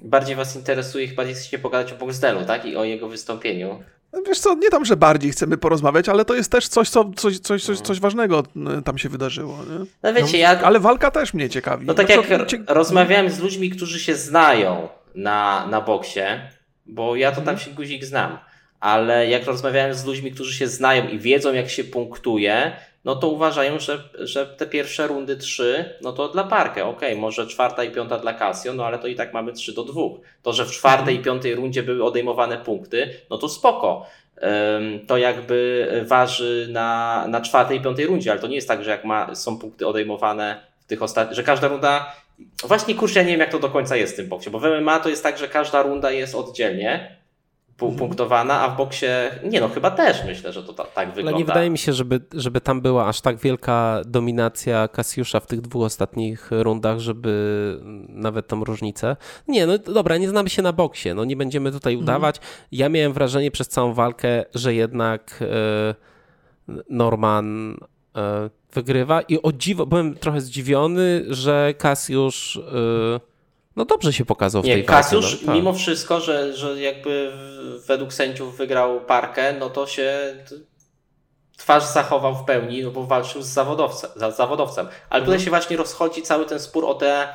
yy, bardziej was interesuje, bardziej chcecie pogadać o Boxdelu, tak? I o jego wystąpieniu. Wiesz co, nie tam, że bardziej chcemy porozmawiać, ale to jest też coś, co, coś, coś, coś, coś ważnego y, tam się wydarzyło. Nie? No wiecie, no, ja... Ale walka też mnie ciekawi. No tak no, jak cie... rozmawiałem z ludźmi, którzy się znają na, na boksie, bo ja to tam mhm. się guzik znam, ale jak rozmawiałem z ludźmi, którzy się znają i wiedzą, jak się punktuje, no to uważają, że, że te pierwsze rundy trzy, no to dla parkę, ok, może czwarta i piąta dla Casio, no ale to i tak mamy trzy do dwóch. To, że w czwartej i piątej rundzie były odejmowane punkty, no to spoko. To jakby waży na, na czwartej i piątej rundzie, ale to nie jest tak, że jak ma, są punkty odejmowane w tych ostatnich, że każda runda Właśnie kurczę, ja nie wiem jak to do końca jest w tym boksie, bo w MMA to jest tak, że każda runda jest oddzielnie. Punktowana, a w boksie nie no, chyba też myślę, że to ta, tak wygląda. Ale nie wydaje mi się, żeby, żeby tam była aż tak wielka dominacja Kasiusza w tych dwóch ostatnich rundach, żeby nawet tą różnicę. Nie, no dobra, nie znamy się na boksie, no nie będziemy tutaj mhm. udawać. Ja miałem wrażenie przez całą walkę, że jednak e, Norman e, wygrywa i o dziwo, byłem trochę zdziwiony, że Kasiusz e, no dobrze się pokazał w nie, tej Kasiusz, walce. No, tak. mimo wszystko, że, że jakby według sędziów wygrał parkę, no to się twarz zachował w pełni, no bo walczył z zawodowcem. Z zawodowcem. Ale tutaj mhm. się właśnie rozchodzi cały ten spór o te,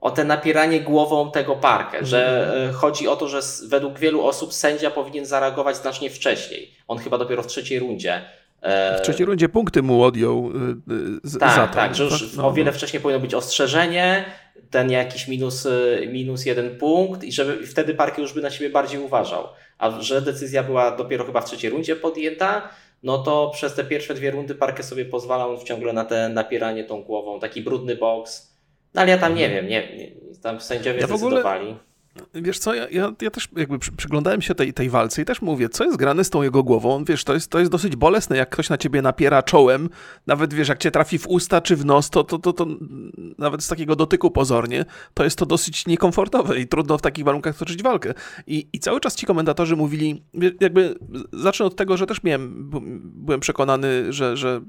o te napieranie głową tego parkę, mhm. że e, chodzi o to, że według wielu osób sędzia powinien zareagować znacznie wcześniej. On chyba dopiero w trzeciej rundzie. E, w trzeciej rundzie punkty mu odjął e, z, tak, za to. Tak, że już no, o wiele no. wcześniej powinno być ostrzeżenie, ten jakiś minus, y, minus jeden punkt i żeby wtedy Parker już by na siebie bardziej uważał. A że decyzja była dopiero chyba w trzeciej rundzie podjęta, no to przez te pierwsze dwie rundy Parker sobie pozwalał ciągle na te napieranie tą głową, taki brudny boks. No ale ja tam nie wiem, nie, nie tam sędziowie ja zdecydowali. Ogóle... Wiesz co, ja, ja, ja też jakby przyglądałem się tej, tej walce i też mówię, co jest grane z tą jego głową, wiesz, to jest, to jest dosyć bolesne, jak ktoś na ciebie napiera czołem, nawet wiesz, jak cię trafi w usta czy w nos, to, to, to, to nawet z takiego dotyku pozornie, to jest to dosyć niekomfortowe i trudno w takich warunkach toczyć walkę. I, i cały czas ci komentatorzy mówili, jakby zacznę od tego, że też miałem, byłem przekonany, że, że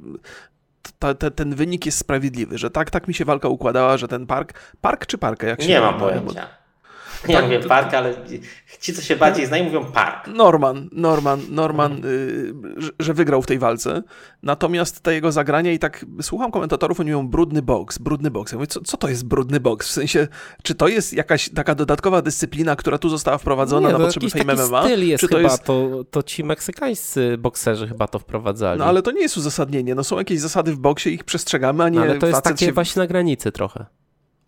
ta, ta, ten wynik jest sprawiedliwy, że tak, tak mi się walka układała, że ten park, park czy parkę, jak się Nie mam pojęcia. Ja tak, mówię to, park, ale ci, co się bardziej znają, mówią park. Norman, Norman, Norman, y, że wygrał w tej walce. Natomiast te jego zagrania i tak słucham komentatorów, oni mówią brudny boks, brudny boks. Ja mówię, co, co to jest brudny boks? W sensie, czy to jest jakaś taka dodatkowa dyscyplina, która tu została wprowadzona Nie, na potrzeby Fame MMA? styl jest czy to chyba, jest... To, to ci meksykańscy bokserzy chyba to wprowadzali. No ale to nie jest uzasadnienie. No są jakieś zasady w boksie, ich przestrzegamy, a nie no, Ale to jest takie się... właśnie na granicy trochę.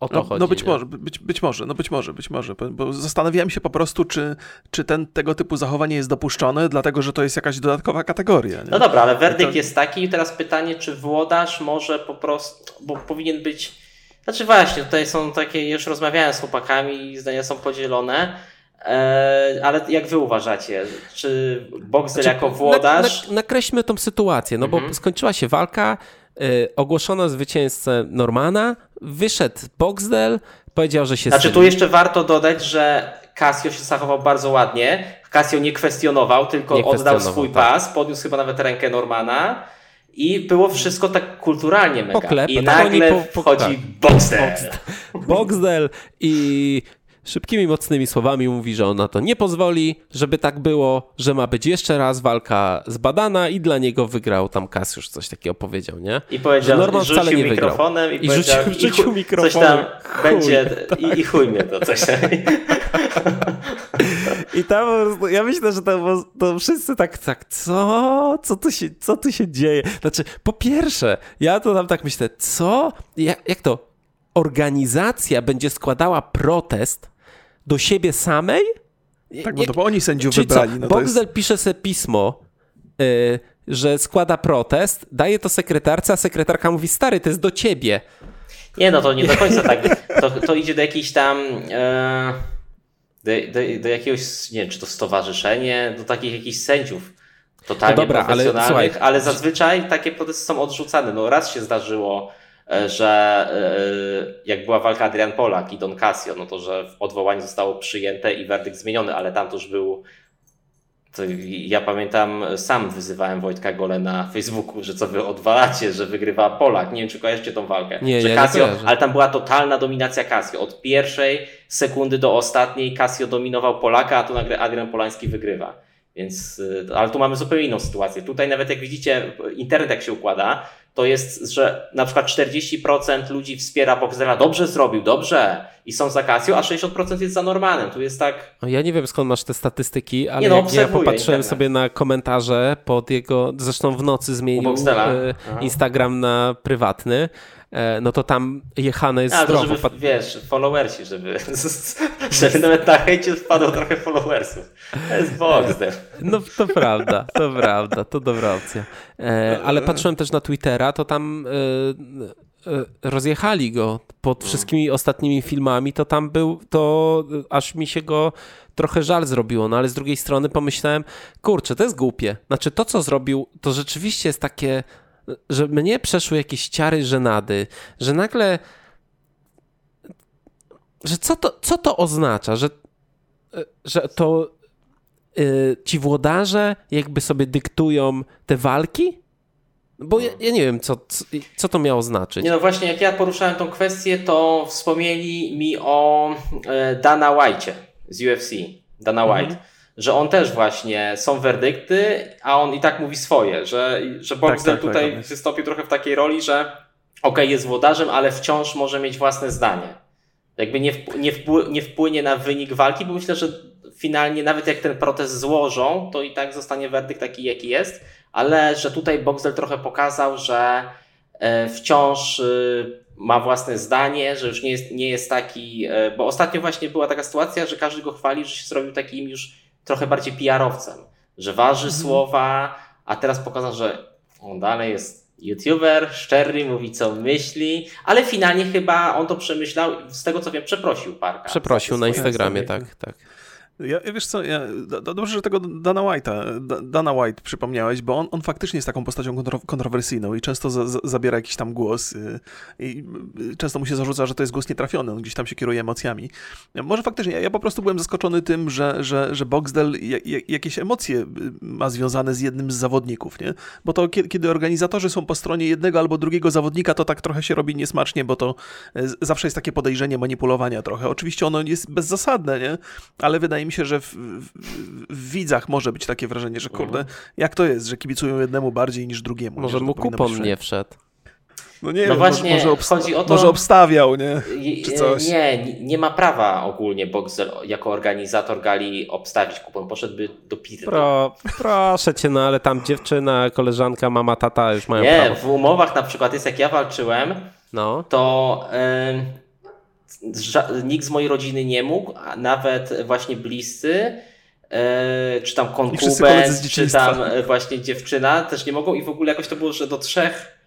O to no, chodzi. No być nie? może, być, być może, no być może, być może, bo zastanawiałem się po prostu, czy, czy ten, tego typu zachowanie jest dopuszczone, dlatego że to jest jakaś dodatkowa kategoria. Nie? No dobra, ale werdykt to... jest taki i teraz pytanie, czy włodarz może po prostu, bo powinien być, znaczy właśnie, tutaj są takie, już rozmawiałem z chłopakami i zdania są podzielone, e, ale jak wy uważacie, czy Boxer znaczy, jako włodarz... Na, na, nakreślmy tą sytuację, no mhm. bo skończyła się walka, ogłoszono zwycięzcę Normana, wyszedł Boxdel, powiedział, że się... Znaczy tu jeszcze warto dodać, że Casio się zachował bardzo ładnie. Casio nie kwestionował, tylko nie oddał swój tak. pas, podniósł chyba nawet rękę Normana i było wszystko tak kulturalnie mega. Poklep, I nagle po, po, wchodzi tak. Boxdel. Boxdel i szybkimi, mocnymi słowami mówi, że ona to nie pozwoli, żeby tak było, że ma być jeszcze raz walka zbadana i dla niego wygrał tam Kasiusz, coś takiego powiedział, nie? I powiedział, że Norman wcale nie mikrofonem i, i rzucił, rzucił mikrofonem. Coś tam chuj, będzie tak. i, i chuj mnie to coś. I tam ja myślę, że to, to wszyscy tak, tak, co? Co tu, się, co tu się dzieje? Znaczy, po pierwsze, ja to tam tak myślę, co? Jak, jak to? Organizacja będzie składała protest do siebie samej? Tak, bo to oni sędziów Czyli wybrali. No Boxdel jest... pisze sobie pismo, yy, że składa protest, daje to sekretarce, a sekretarka mówi, stary, to jest do ciebie. Nie, no to nie do końca tak. To, to idzie do jakiejś tam... Yy, do, do, do, jakiegoś, nie wiem, czy to stowarzyszenie, do takich jakichś sędziów totalnie no dobra, profesjonalnych, ale, słuchaj, ale zazwyczaj takie protesty są odrzucane. No raz się zdarzyło E, że e, jak była walka Adrian Polak i Don Casio, no to że odwołanie zostało przyjęte i werdykt zmieniony, ale tam to już był ja pamiętam, sam wyzywałem Wojtka Gole na Facebooku, że co wy odwalacie, że wygrywa Polak. Nie wiem, czy kojarzycie tą walkę. Nie, że nie, Casio, nie ale tam była totalna dominacja Casio. Od pierwszej sekundy do ostatniej Casio dominował Polaka, a tu nagle Adrian Polański wygrywa. Więc, e, ale tu mamy zupełnie inną sytuację. Tutaj nawet jak widzicie, internet jak się układa, to jest, że na przykład 40% ludzi wspiera Boxdela, dobrze zrobił, dobrze i są za Casio, a 60% jest za Normanem. Tu jest tak... Ja nie wiem skąd masz te statystyki, ale no, ja popatrzyłem internet. sobie na komentarze pod jego, zresztą w nocy zmienił e, Instagram na prywatny E, no to tam jechane jest A, zdrowo. Żeby, wiesz, followersi, żeby, żeby nawet na hejcie wpadło trochę followersów. To jest Boxder. No to prawda, to prawda, to dobra opcja. E, ale patrzyłem też na Twittera, to tam e, rozjechali go pod wszystkimi ostatnimi filmami, to tam był, to aż mi się go trochę żal zrobiło, no ale z drugiej strony pomyślałem, kurczę, to jest głupie. Znaczy to, co zrobił, to rzeczywiście jest takie że mnie przeszły jakieś ciary żenady, że nagle że co to, co to oznacza, że, że to yy, ci włodarze jakby sobie dyktują te walki? Bo ja, ja, nie wiem, co, co to miało znaczyć. Nie no właśnie, jak ja poruszałem tą kwestię, to wspomnieli mi o e, Dana White z UFC. Dana mhm. White że on też właśnie są werdykty, a on i tak mówi swoje, że, że Boxer tak, tak, tutaj tak, wystąpił trochę w takiej roli, że okej, okay, jest włodarzem, ale wciąż może mieć własne zdanie. Jakby nie, wpł nie, wpł nie wpłynie na wynik walki, bo myślę, że finalnie nawet jak ten protest złożą, to i tak zostanie werdykt taki, jaki jest, ale że tutaj Boxer trochę pokazał, że e, wciąż y, ma własne zdanie, że już nie jest, nie jest taki, e, bo ostatnio właśnie była taka sytuacja, że każdy go chwali, że się zrobił takim już trochę bardziej PR-owcem, że waży mhm. słowa, a teraz pokazał, że on dalej jest YouTuber, szczery, mówi co myśli, ale finalnie chyba on to przemyślał, z tego co wiem, przeprosił Parka. Przeprosił na Instagramie, tak, tak. Ja, wiesz co, ja, dobrze, że tego Dana White'a, Dana White przypomniałeś, bo on, on faktycznie jest taką postacią kontrowersyjną i często za, za, zabiera jakiś tam głos y, i y, często mu się zarzuca, że to jest głos nietrafiony, on gdzieś tam się kieruje emocjami. Może faktycznie, ja, ja po prostu byłem zaskoczony tym, że, że, że Boxdel jakieś emocje y, ma związane z jednym z zawodników, nie? Bo to kiedy organizatorzy są po stronie jednego albo drugiego zawodnika, to tak trochę się robi niesmacznie, bo to zawsze jest takie podejrzenie manipulowania trochę. Oczywiście ono jest bezzasadne, nie? Ale wydaje mi mi się, że w, w, w, widzach może być takie wrażenie, że kurde, mhm. jak to jest, że kibicują jednemu bardziej niż drugiemu. Może nie, mu kupon nie wszedł. No nie no wiem, właśnie, może, może, chodzi o to, może obstawiał, nie? Czy coś. Nie, nie ma prawa ogólnie Boxer jako organizator gali obstawić kupon. Poszedłby do pizzy. Pro, proszę cię, no ale tam dziewczyna, koleżanka, mama, tata już mają nie, prawo. w umowach na przykład jest jak ja walczyłem, no. to... Yy, nikt z mojej rodziny nie mógł, a nawet właśnie bliscy, e, czy tam konkubent, czy tam e, właśnie dziewczyna też nie mogą. I w ogóle jakoś to było, że do trzech,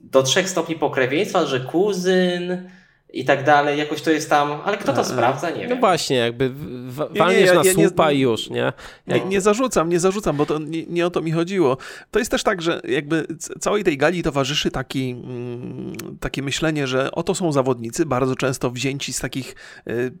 do trzech stopni pokrewieństwa, że kuzyn, i tak dalej, jakoś to jest tam, ale kto to e, sprawdza, nie no wiem. No właśnie, jakby walniesz nie, nie, ja, na słupa i już, nie? Jak... Nie, nie zarzucam, nie zarzucam, bo to nie, nie, o to mi chodziło. To jest też tak, że jakby całej tej gali towarzyszy taki, mm, takie myślenie, że oto są zawodnicy, bardzo często wzięci z takich y,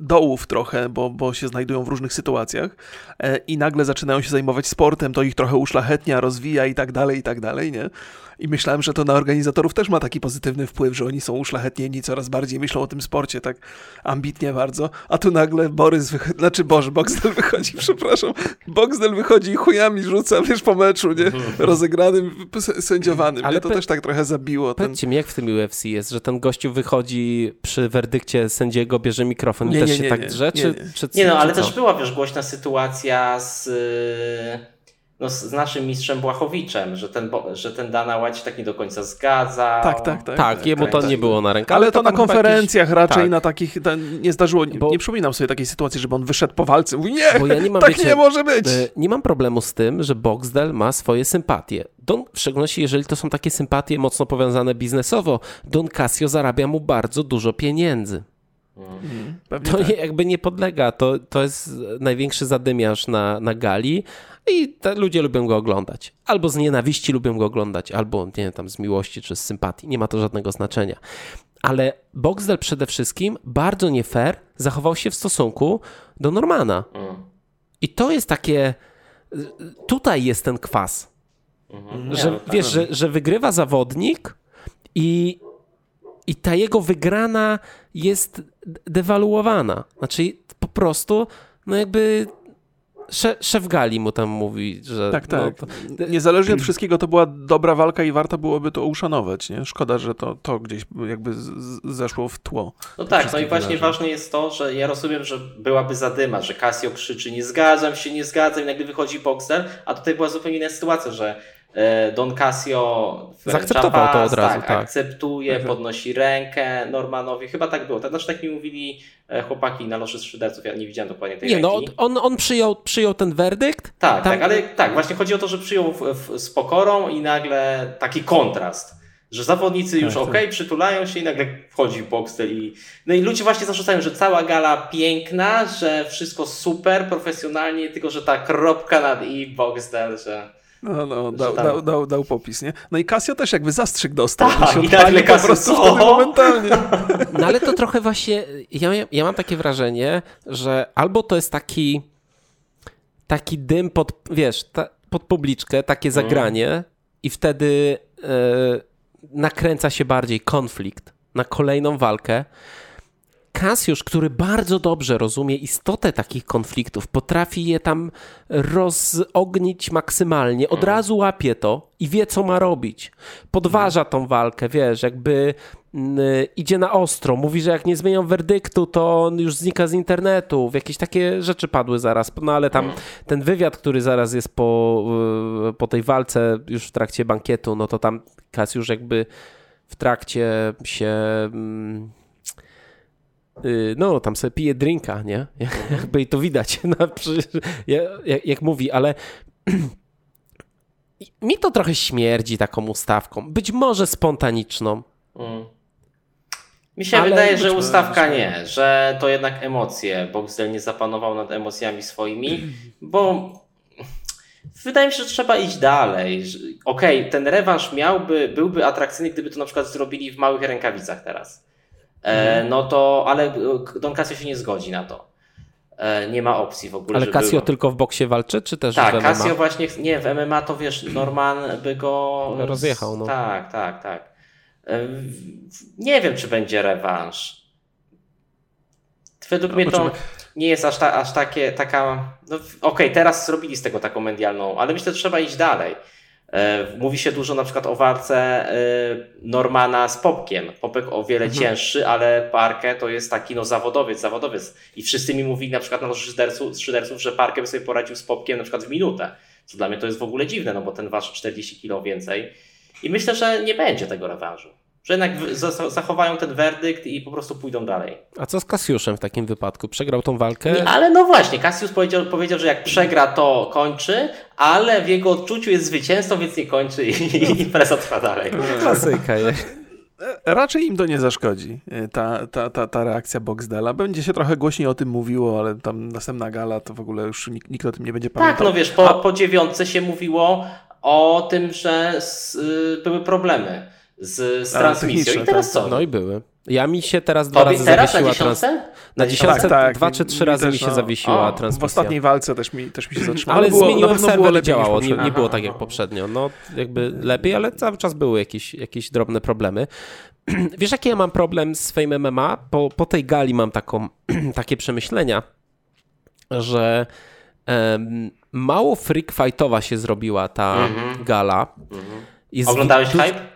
dołów trochę, bo, bo się znajdują w różnych sytuacjach e, i nagle zaczynają się zajmować sportem, to ich trochę uszlachetnia, rozwija i tak dalej, i tak dalej, nie? I myślałem, że to na organizatorów też ma taki pozytywny wpływ, że oni są uszlachetnieni, coraz bardziej myślą o tym sporcie, tak ambitnie bardzo. A tu nagle Borys wychodzi, znaczy Boże, Boxdel wychodzi, przepraszam, Boxdel wychodzi i chujami rzuca, wiesz, po meczu, nie? Mhm. Rozegranym, sędziowanym. Ale to też tak trochę zabiło. Powiedzcie ten... mi, jak w tym UFC jest, że ten gościu wychodzi przy werdykcie sędziego, bierze mikrofon nie, i też nie, się nie, tak drze? Czy, czy, nie, no, ale też była, wiesz, głośna sytuacja z no, z naszym mistrzem Błachowiczem, że ten, że ten Dana White się tak nie do końca zgadza. Tak, tak, tak. Tak, jemu to nie było na rękę. Ale, ale to, to na konferencjach jakiś... raczej, tak. na takich, nie zdarzyło, bo... nie przypominam sobie takiej sytuacji, żeby on wyszedł po walce mówi, nie, bo ja nie mam, tak wiecie, nie może być. E, nie mam problemu z tym, że Boxdel ma swoje sympatie. Don, w szczególności jeżeli to są takie sympatie mocno powiązane biznesowo, Don Casio zarabia mu bardzo dużo pieniędzy. Mhm, to tak. jakby nie podlega, to, to jest największy zadymiarz na, na gali i ludzie lubią go oglądać. Albo z nienawiści lubią go oglądać, albo nie wiem, tam z miłości czy z sympatii, nie ma to żadnego znaczenia. Ale Boxdel przede wszystkim bardzo nie fair zachował się w stosunku do Normana. Mhm. I to jest takie, tutaj jest ten kwas. Mhm. Że, wiesz, że, że wygrywa zawodnik i i ta jego wygrana jest dewaluowana. Znaczy po prostu, no jakby szef, szef Gali mu tam mówi, że... Tak, tak. No, to... Niezależnie od wszystkiego to była dobra walka i warto byłoby to uszanować, nie? Szkoda, że to, to gdzieś jakby zeszło w tło. No tak, no i właśnie wydarzeń. ważne jest to, że ja rozumiem, że byłaby zadyma, że Casio krzyczy nie zgadzam się, nie zgadzam i nagle wychodzi Boxer, a tutaj była zupełnie inna sytuacja, że Don Casio zaakceptował to od razu, tak, tak. akceptuje, mhm. podnosi rękę Normanowi, chyba tak było. Tak, znaczy tak mi mówili e, chłopaki na loży szyderców, ja nie widziałem dokładnie tej Nie, ręki. no on, on przyjął, przyjął ten werdykt. Tak, Tam... tak, ale tak, właśnie chodzi o to, że przyjął w, w, z pokorą i nagle taki kontrast. Że zawodnicy już tak, ok, tak. przytulają się i nagle wchodzi Boxtel i. No i ludzie właśnie zarzucają, że cała gala piękna, że wszystko super, profesjonalnie, tylko że ta kropka nad i Boxtel, że. No, no, dał, dał, dał, dał, popis, nie? No i Casio też jakby zastrzyk dostał. Tak, się i po prostu wtedy momentalnie. No ale to trochę właśnie, ja, ja mam takie wrażenie, że albo to jest taki taki dym pod, wiesz, ta, pod publiczkę, takie mm. zagranie i wtedy e, nakręca się bardziej konflikt na kolejną walkę, Kasiusz, który bardzo dobrze rozumie istotę takich konfliktów, potrafi je tam rozognić maksymalnie, od mhm. razu łapie to i wie, co ma robić. Podważa tą walkę, wiesz, jakby mm, idzie na ostro, mówi, że jak nie zmienią werdyktu, to on już znika z internetu. Jakieś takie rzeczy padły zaraz, no ale tam mhm. ten wywiad, który zaraz jest po, y, po tej walce, już w trakcie bankietu, no to tam Kasiusz jakby w trakcie się mm, Y, no, tam sobie pije drinka, nie? Jakby i to widać, no, jak, jak mówi, ale mi to trochę śmierdzi taką ustawką. Być może spontaniczną. Mm. Mi się Ale wydaje, że ustawka nie, że to jednak emocje. Boxdel nie zapanował nad emocjami swoimi, bo wydaje mi się, że trzeba iść dalej. Okej, okay, ten rewanż miałby, byłby atrakcyjny, gdyby to na przykład zrobili w małych rękawicach teraz. E, mhm. no to, ale Don Casio się nie zgodzi na to. E, nie ma opcji w ogóle. Ale Casio tylko w boksie walczy, czy też tak, w MMA? Tak, Casio właśnie, nie, w MMA to wiesz, Norman by go... Rozjechał, no. Tak, tak, tak. E, nie wiem, czy będzie rewanż. Według no, mnie to nie jest aż, ta, aż takie, taka. No, Okej, okay, teraz zrobili z tego taką medialną, ale myślę, że trzeba iść dalej. E, mówi się dużo na przykład o walce e, Normana z Popkiem. Popek o wiele mhm. cięższy, ale Parkę to jest taki no, zawodowiec, zawodowiec. I wszyscy mi mówili na przykład na szyderców, szyderców, że Parkę by sobie poradził z Popkiem na przykład w minutę. Co dla mnie to jest w ogóle dziwne, no bo ten wasz 40 kilo więcej. I myślę, że nie będzie tego rewanżu że jednak zachowają ten werdykt i po prostu pójdą dalej. A co z Kasiuszem w takim wypadku? Przegrał tą walkę? Nie, ale no właśnie, Kasiusz powiedział, powiedział, że jak przegra, to kończy, ale w jego odczuciu jest zwycięzcą, więc nie kończy i, i impreza trwa dalej. Klasyka Raczej im to nie zaszkodzi, ta, ta, ta, ta reakcja Boxdela. Będzie się trochę głośniej o tym mówiło, ale tam następna gala to w ogóle już nikt, nikt o tym nie będzie tak, pamiętał. Tak, no wiesz, po, po dziewiątce się mówiło o tym, że z, y, były problemy z, z transmisją. I teraz tak. co? No i były. Ja mi się teraz dwa razy teraz zawiesiła transmisja. Na dziesiątce tak, tak, dwa czy trzy razy mi się no. zawiesiła o, transmisja. W ostatniej walce też mi, też mi się zatrzymało. Ale było, zmieniłem serwer, działało. Nie, nie było tak jak poprzednio. No jakby lepiej, ale cały czas były jakieś, jakieś drobne problemy. Wiesz, jaki ja mam problem z Fame MMA? Po, po tej gali mam taką, takie przemyślenia, że um, mało freak fightowa się zrobiła ta mm -hmm. gala. Mm -hmm. Oglądałeś hype?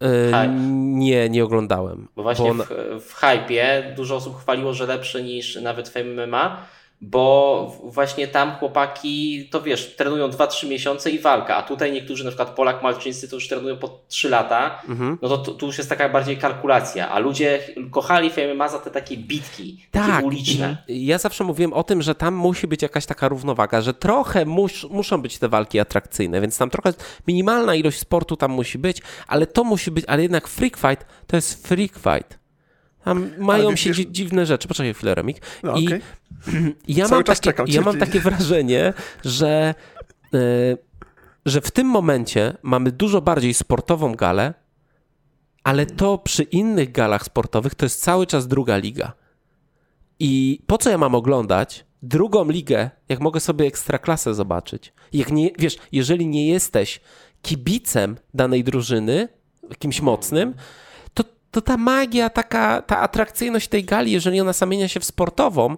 Hype. Nie, nie oglądałem. Bo właśnie bo... w, w hypie dużo osób chwaliło, że lepszy niż nawet Fame MMA, bo właśnie tam chłopaki, to wiesz, trenują 2-3 miesiące i walka, a tutaj niektórzy, na przykład Polak Malczyńscy, to już trenują po 3 lata, mhm. no to, tu już jest taka bardziej kalkulacja, a ludzie kochali MMA za te takie bitki, tak. takie uliczne. Ja zawsze mówiłem o tym, że tam musi być jakaś taka równowaga, że trochę mus, muszą być te walki atrakcyjne, więc tam trochę minimalna ilość sportu tam musi być, ale to musi być, ale jednak freak fight to jest freak fight. Tam mają się wiesz, dziwne rzeczy. Poczekaj chwilę, Remik. No, I okay. ja, mam takie, ja mam takie wrażenie, że, yy, że w tym momencie mamy dużo bardziej sportową galę, ale to przy innych galach sportowych to jest cały czas druga liga. I po co ja mam oglądać drugą ligę, jak mogę sobie ekstraklasę zobaczyć? Jak nie, wiesz, jeżeli nie jesteś kibicem danej drużyny, kimś mocnym, to ta magia, taka, ta atrakcyjność tej gali, jeżeli ona zamienia się w sportową,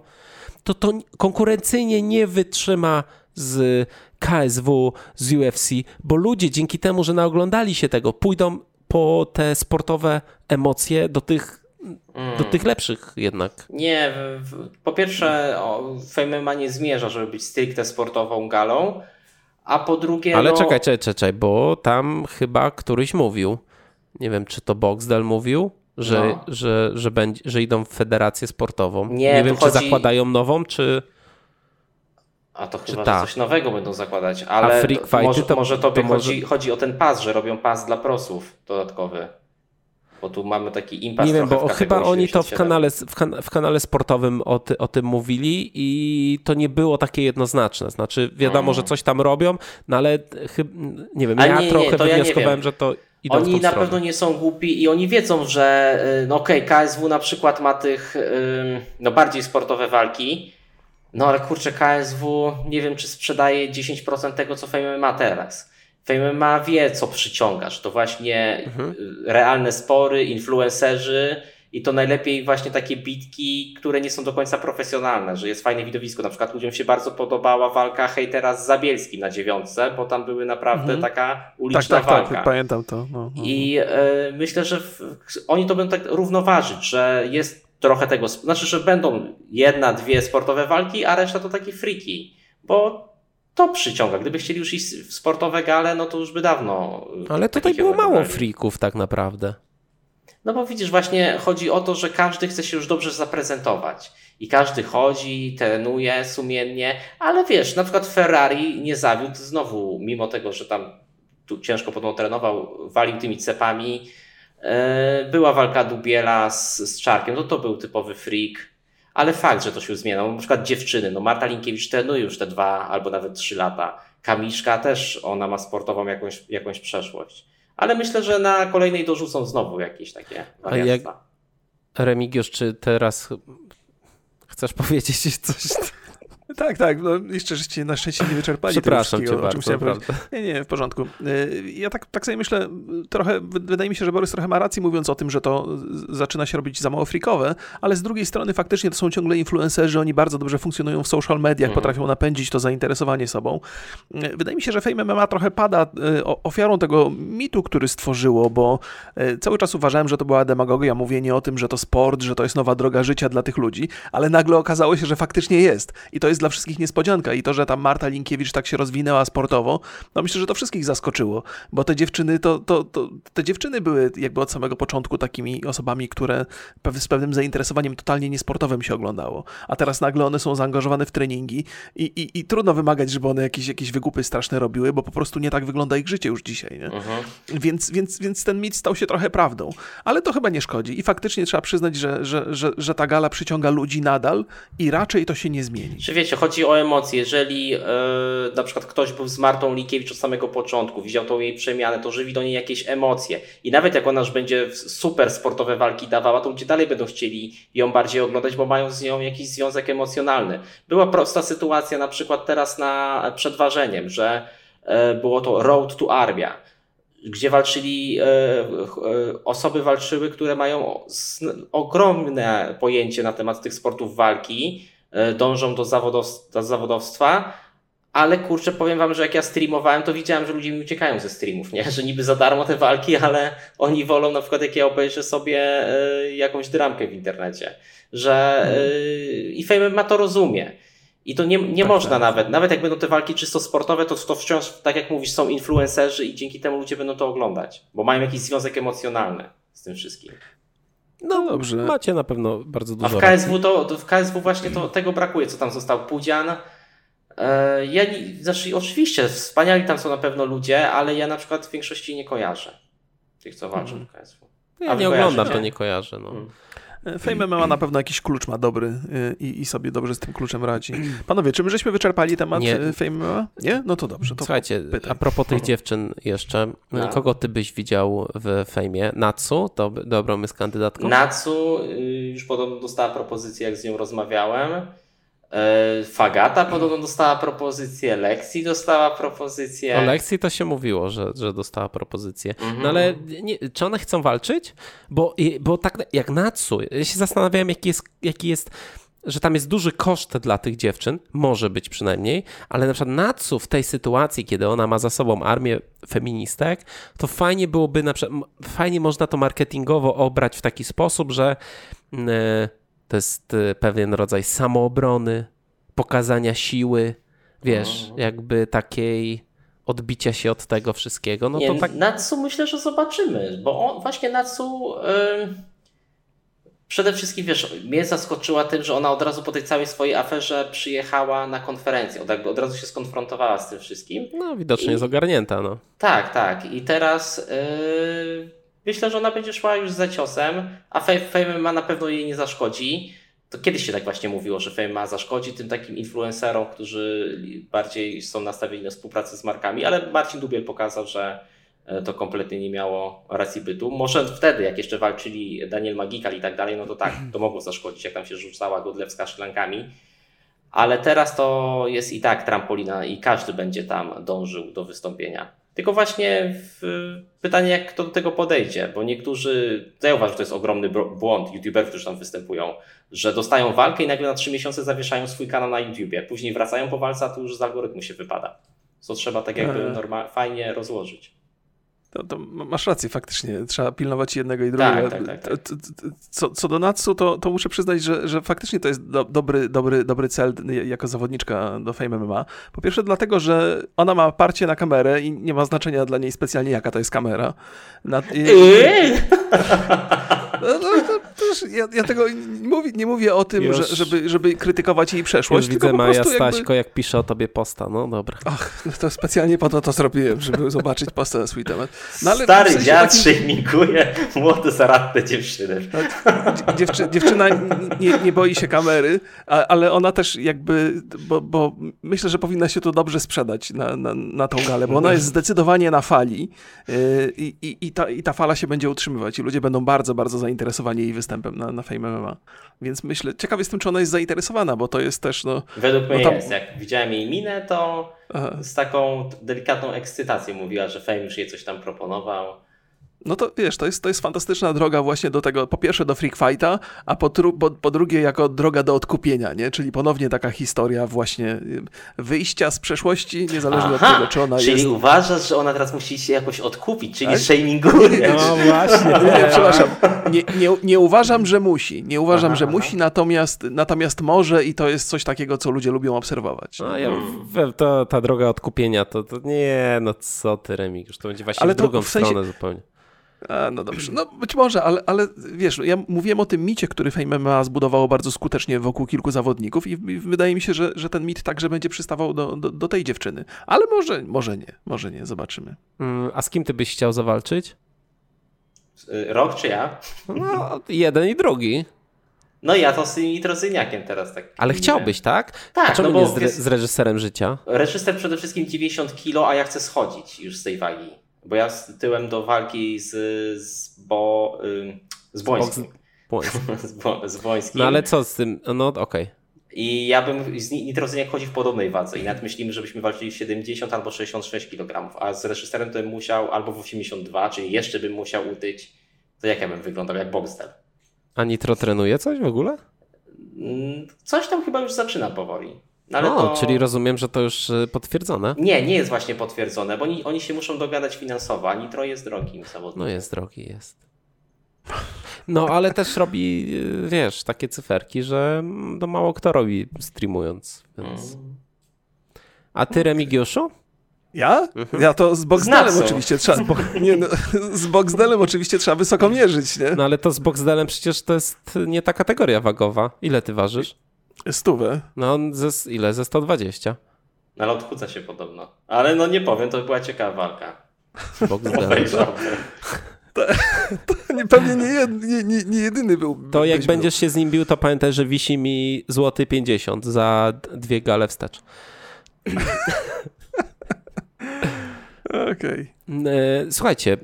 to to konkurencyjnie nie wytrzyma z KSW, z UFC, bo ludzie dzięki temu, że naoglądali się tego, pójdą po te sportowe emocje do tych do tych lepszych jednak. Nie, po pierwsze Fame nie zmierza, żeby być stricte sportową galą, a po drugie... Ale no... czekaj, czekaj, czekaj, bo tam chyba któryś mówił, nie wiem, czy to Boxdel mówił, że, no. że, że, będzie, że idą w federację sportową. Nie, nie wiem, chodzi... czy zakładają nową, czy. A to chyba ta. coś nowego będą zakładać, ale A to, może, to, może tobie to może... chodzi, chodzi o ten pas, że robią pas dla prosów dodatkowy. Bo tu mamy taki impas. Nie wiem, bo chyba oni to w kanale, w, kan w kanale sportowym o, ty, o, tym mówili i to nie było takie jednoznaczne. Znaczy, wiadomo, że mm. coś tam robią, no ale nie wiem, ja nie, trochę nie, wywnioskowałem, ja że to Idą oni na pewno nie są głupi i oni wiedzą, że y, no okej, okay, KSW na przykład ma tych no bardziej sportowe walki, no ale kurczę, KSW nie wiem, czy sprzedaje 10% tego, co Fame ma teraz. Fame ma wie, co przyciągasz. To właśnie mhm. Y, realne spory, influencerzy, i to najlepiej właśnie takie bitki, które nie są do końca profesjonalne, że jest fajne widowisko. Na przykład ludziom się bardzo podobała walka hejtera z Zabielskim na dziewiątce, bo tam były naprawdę mhm. taka uliczna tak, tak, tak walka. Tak, pamiętam to. No, no. I y, myślę, że w, oni to będą tak równoważyć, że jest trochę tego, znaczy, że będą jedna, dwie sportowe walki, a reszta to takie friki, bo to przyciąga. Gdyby chcieli już iść w sportowe gale, no to już by dawno. Ale tutaj było mało frików tak naprawdę. No bo widzisz, właśnie chodzi o to, że każdy chce się już dobrze zaprezentować. I każdy chodzi, trenuje sumiennie, ale wiesz, na przykład Ferrari nie zawiódł znowu, mimo tego, że tam tu ciężko podobno trenował, walił tymi cepami. E, była walka Dubiela z, z Czarkiem, no to był typowy freak, ale fakt, że to się zmienia. Na przykład dziewczyny, no Marta Linkiewicz trenuje już te dwa albo nawet trzy lata. Kamiszka też, ona ma sportową jakąś, jakąś przeszłość. Ale myślę, że na kolejnej dorzucą znowu jakieś takie wariactwa. Remigiusz, czy teraz chcesz powiedzieć coś? Tak, tak. No, jeszcze żeście na szczęście nie wyczerpali Przepraszam tego cię bardzo, naprawdę. Nie, nie, w porządku. Y, ja tak, tak sobie myślę, trochę, wydaje mi się, że Borys trochę ma rację mówiąc o tym, że to zaczyna się robić za mało frikowe, ale z drugiej strony faktycznie to są ciągle influencerzy, oni bardzo dobrze funkcjonują w social mediach, mhm. potrafią napędzić to zainteresowanie sobą. Y, wydaje mi się, że Fame MMA trochę pada y, ofiarą tego mitu, który stworzyło, bo cały czas uważałem, że to była demagogia, mówienie o tym, że to sport, że to jest nowa droga życia dla tych ludzi, ale nagle okazało się, że faktycznie jest. I to jest dla wszystkich niespodzianka. I to, że tam Marta Linkiewicz tak się rozwinęła sportowo, no myślę, że to wszystkich zaskoczyło, bo te dziewczyny, to, to, to te dziewczyny były jakby od samego początku takimi osobami, które z pewnym zainteresowaniem totalnie niesportowym się oglądało. A teraz nagle one są zaangażowane w treningi i, i, i trudno wymagać, żeby one jakieś, jakieś wygupy straszne robiły, bo po prostu nie tak wygląda ich życie już dzisiaj. Nie? Uh-huh. Więc, więc, więc ten mit stał się trochę prawdą. Ale to chyba nie szkodzi. I faktycznie trzeba przyznać, że, że, że, że ta gala przyciąga ludzi nadal i raczej to się nie zmieni. Czy wiecie, chodzi o emocje. Jeżeli yy, na przykład ktoś był z Martą Likiewicz od samego początku, widział tą jej przemianę, to żywi do niej jakieś emocje. I nawet jak ona już będzie super sportowe walki dawała, to ludzie dalej będą chcieli ją bardziej oglądać, bo mają z nią jakiś związek emocjonalny. Była prosta sytuacja na przykład teraz na przed ważeniem, że yy, było to Road to Armia gdzie walczyli, osoby walczyły, które mają ogromne pojęcie na temat tych sportów walki, E, dążą do, zawodow do zawodowstwa, ale kurczę, powiem wam, że jak ja streamowałem, to widziałem, że ludzie mi uciekają ze streamów, nie? Że niby za darmo te walki, ale oni wolą na przykład, jak ja obejrzę sobie y, jakąś dramkę w internecie. Że y, i Fame ma to rozumie. I to nie, nie tak, można tak. nawet, nawet jak będą te walki czysto sportowe, to, to wciąż, tak jak mówisz, są influencerzy i dzięki temu ludzie będą to oglądać, bo mają jakiś związek emocjonalny z tym wszystkim. No dobrze. Macie na pewno bardzo dużo. A w KSW, to, to, w KSW właśnie to, tego brakuje, co tam został. Pudzian. E, ja nie, znaczy, oczywiście, wspaniali tam są na pewno ludzie, ale ja na przykład w większości nie kojarzę tych, co walczą hmm. w KSW. Ja nie oglądam, to nie kojarzę. No. Hmm. Fame MMA na pewno jakiś klucz ma dobry y, i, i sobie dobrze z tym kluczem radzi. Panowie, czy my żeśmy wyczerpali temat nie. Y, Fame MMA? Nie? No to dobrze. To Słuchajcie, pytaj. a propos tych dziewczyn jeszcze, no. kogo ty byś widział w Fejmie? Natsu? To dobrą jest kandydatką? Natsu y, już podobno dostała propozycję, jak z nią rozmawiałem. E, Fagata podobno dostała propozycję, Lexi dostała propozycję. O Lexi to się mówiło, że, że dostała propozycję. Mhm. No ale nie, czy one chcą walczyć? Bo, bo tak jak Natsu, ja się zastanawiałem, jaki jest, jaki jest że tam jest duży koszt dla tych dziewczyn, może być przynajmniej, ale na przykład Natsu w tej sytuacji, kiedy ona ma za sobą armię feministek, to fajnie byłoby, na przykład, fajnie można to marketingowo obrać w taki sposób, że yy, to jest y, pewien rodzaj samoobrony, pokazania siły, wiesz, no. jakby takiej odbicia się od tego wszystkiego. No Nie, to tak... Natsu myślę, że zobaczymy, bo on, właśnie Natsu yy, przede wszystkim, wiesz, mnie zaskoczyła tym, że ona od razu po tej całej swojej aferze przyjechała na konferencję, od, od razu się skonfrontowała z tym wszystkim. No, widocznie I... jest ogarnięta, no. Tak, tak. I teraz... Yy Myślę, że ona będzie szła już za ciosem, a Fame ma na pewno jej nie zaszkodzi. To kiedyś się tak właśnie mówiło, że Fame ma zaszkodzi tym takim influencerom, którzy bardziej są nastawieni na współpracę z markami, ale Marcin Dubiel pokazał, że e, to kompletnie nie miało racji bytu. Może wtedy, jak jeszcze walczyli Daniel Magikal i tak dalej, no to tak, to mogło zaszkodzić, jak tam się rzucała Godlewska szklankami. Ale teraz to jest i tak trampolina i każdy będzie tam dążył do wystąpienia. Tylko właśnie pytanie, jak kto do tego podejdzie, bo niektórzy, ja uważam, że to jest ogromny błąd youtuberów, którzy tam występują, że dostają walkę i nagle na trzy miesiące zawieszają swój kanał na YouTubie. Później wracają po walce, a tu już z algorytmu się wypada. Co trzeba tak jakby eee. normal, fajnie rozłożyć. To, to, masz rację, faktycznie. Trzeba pilnować jednego i drugiego. Tak, tak, tak, tak. Co, co, do Natsu, to, to muszę przyznać, że, że faktycznie to jest do, dobry, dobry, dobry cel jako zawodniczka do Fame MMA. Po pierwsze dlatego, że ona ma parcie na kamerę i nie ma znaczenia dla niej specjalnie jaka to jest kamera. Na, i, eee! no, no, to, wiesz, ja, ja tego nie mówię, nie mówię o tym, Już- że, żeby, żeby krytykować jej przeszłość, Już tylko widzę po Maja jakby... Staśko, jak pisze o tobie posta. No dobra. Ach, no to specjalnie po to to zrobiłem, żeby zobaczyć posta na swój temat. No, ale Stary w sensie dziad takim- szejmikuje młode, zaradne dziewczyny. Dziewczy, dziewczyna nie, nie boi się kamery, ale ona też jakby, bo, bo myślę, że powinna się tu dobrze sprzedać na, na, na tą galę, bo ona jest zdecydowanie na fali yy, i, i, i, ta, i ta fala się będzie utrzymywać i ludzie będą bardzo, bardzo zainteresowani jej występem na, na Fame MMA. Więc myślę, ciekaw jestem, czy ona jest zainteresowana, bo to jest też, no... Według mnie tam- jest. Jak widziałem jej minę, to Aha. z taką delikatną ekscytacją mówiła, że Fame już jej coś tam proponował. No to wiesz, to jest, to jest fantastyczna droga właśnie do tego, po pierwsze do freak fighta, a po, tru, po, po drugie jako droga do odkupienia, nie? Czyli ponownie taka historia właśnie y, wyjścia z przeszłości, niezależnie od tego, czy ona czyli jest... uważasz, że ona teraz musi się jakoś odkupić, czyli Tak? shaminguje. No właśnie. Nie, nie, przepraszam. Nie, nie, nie uważam, że musi. Nie uważam, Aha, że aha. musi, natomiast, natomiast może i to jest coś takiego, co ludzie lubią obserwować. No, ja, to, ta droga odkupienia, to, to nie, no co ty Remigiusz, to będzie właśnie Ale w to drugą w sensie- stronę zupełnie. A, no dobrze, no być może, ale, ale wiesz, ja mówiłem o tym micie, który Fame MMA zbudowało bardzo skutecznie wokół kilku zawodników i, i wydaje mi się, że, że ten mit także będzie przystawał do, do, do tej dziewczyny. Ale może, może nie, może nie, zobaczymy. Mm, A z kim ty byś chciał zawalczyć? Y, Rok czy ja? No, jeden i drugi. No ja to z tym nitrozyniakiem teraz tak. Ale chciałbyś, tak? Tak, A czemu no bo nie z, re- jest- z reżyserem życia? Reżyser przede wszystkim 90 kilo, a ja chcę schodzić już z tej wagi. Bo ja z tyłem do walki z, z, bo, ym, z Błońskim. Błońsk. Z, Bo- z Błońskim. No ale co z tym? No okej. I ja bym z Ni- Nitrozyniak chodzi w podobnej wadze i nawet myślimy, żebyśmy walczyli 70 albo 66 kg, a z reżyserem to bym musiał albo w 82, czyli jeszcze bym musiał utyć. To jak ja bym wyglądał? Jak Boxdel. A Nitro trenuje coś w ogóle? Mm, Coś tam chyba już zaczyna powoli. No, ale o, to... czyli rozumiem, że to już y, potwierdzone. Nie, nie jest właśnie potwierdzone, bo oni, oni się muszą dogadać finansowo, a Nitro jest drogim zawodnikiem. No jest drogi, jest. No, ale też robi, y, wiesz, takie cyferki, że mm, no mało kto robi streamując, więc... Mm. A ty, Remigiuszu? Ja? Mhm. Ja to z Boxdelem Znaco. oczywiście trzeba. Nie, no, z Boxdelem oczywiście trzeba wysoko mierzyć, nie? No ale to z Boxdelem przecież to jest nie ta kategoria wagowa. Ile ty ważysz? Stówę. No on ze, ile? Ze 120. No, ale odchudza się podobno. Ale no nie powiem, to była ciekawa walka. z Boxdelem. Obejrzałbym. Nie, pewnie nie, jed, nie, nie, nie jedyny był. To jak był. będziesz się z nim bił, to pamiętaj, że wisi mi złoty 50 za dwie gale wstecz. Okej. E, Słuchajcie, e,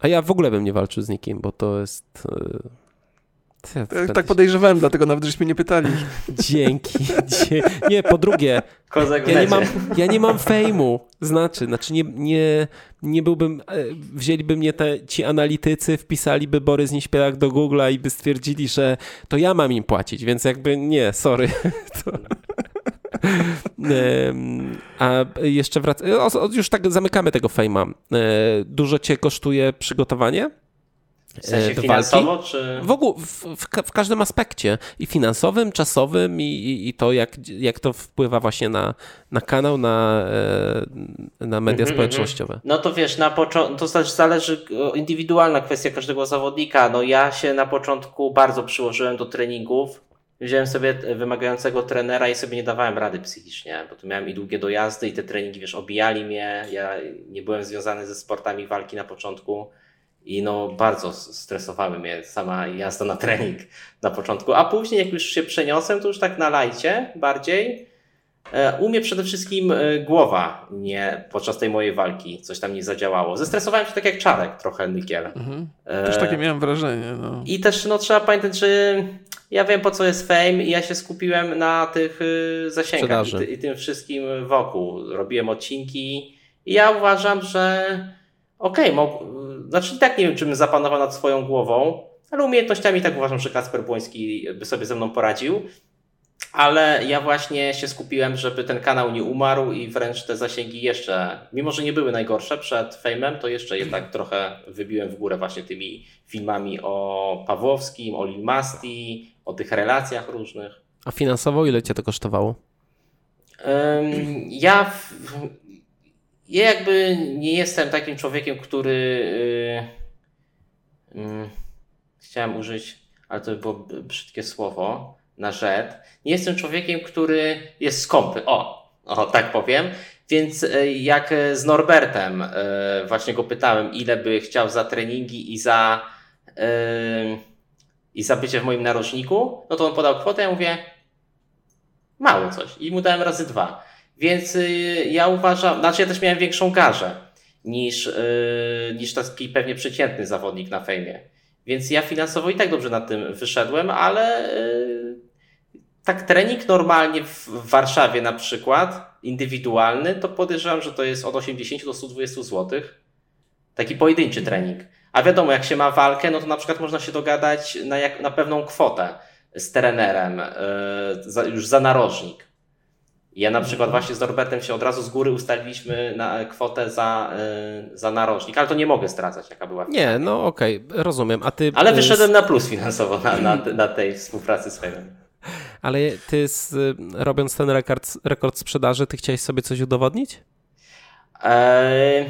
a ja w ogóle bym nie walczył z nikim, bo to jest... Tak, tak podejrzewałem, dlatego nawet żeśmy nie pytali. Dzięki. Dzie... Nie, po drugie, Kozak ja nie mam, ja nie mam fejmu. Znaczy, znaczy nie, nie, nie byłbym, e, wzięliby mnie te, ci analitycy, wpisaliby Borys Nieśpielak do Google'a i by stwierdzili, że to ja mam im płacić, więc jakby nie, sorry. To... A jeszcze wracając, już tak zamykamy tego fejma. E, Dużo cię kosztuje przygotowanie? W sensie e, finansowo, czy... W ogóle, w, w, w każdym aspekcie. I finansowym, czasowym, i, i, i to, jak, jak to wpływa właśnie na, na kanał, na, e, na media Mhm, społecznościowe. No to wiesz, na początku, to też zależy, indywidualna kwestia każdego zawodnika. No ja się na początku bardzo przyłożyłem do treningów. Wziąłem sobie wymagającego trenera i sobie nie dawałem rady psychicznie, bo tu miałem i długie dojazdy i te treningi, wiesz, obijali mnie. Ja nie byłem związany ze sportami walki na początku i no bardzo stresowały mnie sama jazda na trening na początku. A później jak już się przeniosłem, to już tak na lajcie bardziej. E, U mnie przede wszystkim e, głowa nie podczas tej mojej walki coś tam nie zadziałało. Zestresowałem się tak jak czarek trochę Nykiel. Mhm. E, Też takie miałem wrażenie. No. I też no, trzeba pamiętać, że ja wiem po co jest fame i ja się skupiłem na tych y, zasięgach i, ty, i tym wszystkim wokół. Robiłem odcinki i ja uważam, że okej, okay, znaczy tak nie wiem, czy bym zapanował nad swoją głową, ale umiejętnościami tak uważam, że Kasper Błoński by sobie ze mną poradził. Ale ja właśnie się skupiłem, żeby ten kanał nie umarł i wręcz te zasięgi jeszcze, mimo że nie były najgorsze przed fejmem, to jeszcze jednak trochę wybiłem w górę właśnie tymi filmami o Pawłowskim, o Lil Masti, o tych relacjach różnych. A finansowo ile cię to kosztowało? Ja, w, ja jakby nie jestem takim człowiekiem, który yy, ym, chciałem użyć ale to było brzydkie słowo, na rzet. Nie jestem człowiekiem, który jest skąpy. O, o tak powiem. Więc e, jak z Norbertem e, właśnie go pytałem, ile by chciał za treningi i za, e, i za bycie w moim narożniku, no to on podał kwotę, ja mówię mało coś i mu dałem razy dwa. Więc ja uważam, znaczy ja też miałem większą garzę niż, niż taki pewnie przeciętny zawodnik na fejmie. Więc ja finansowo i tak dobrze na tym wyszedłem, ale tak trening normalnie w Warszawie na przykład, indywidualny, to podejrzewam, że to jest od 80 do 120 zł. Taki pojedynczy mhm. trening. A wiadomo, jak się ma walkę, no to na przykład można się dogadać na, jak, na pewną kwotę z trenerem, już za narożnik. Ja na przykład właśnie z Norbertem się od razu z góry ustaliliśmy na kwotę za, yy, za narożnik, ale to nie mogę stracać, jaka była. Nie, no okej, okay, rozumiem. A ty, ale wyszedłem na plus finansowo na, na, na tej współpracy z Fejmem. Ale ty z, robiąc ten rekord, rekord sprzedaży, ty chciałeś sobie coś udowodnić? Eee...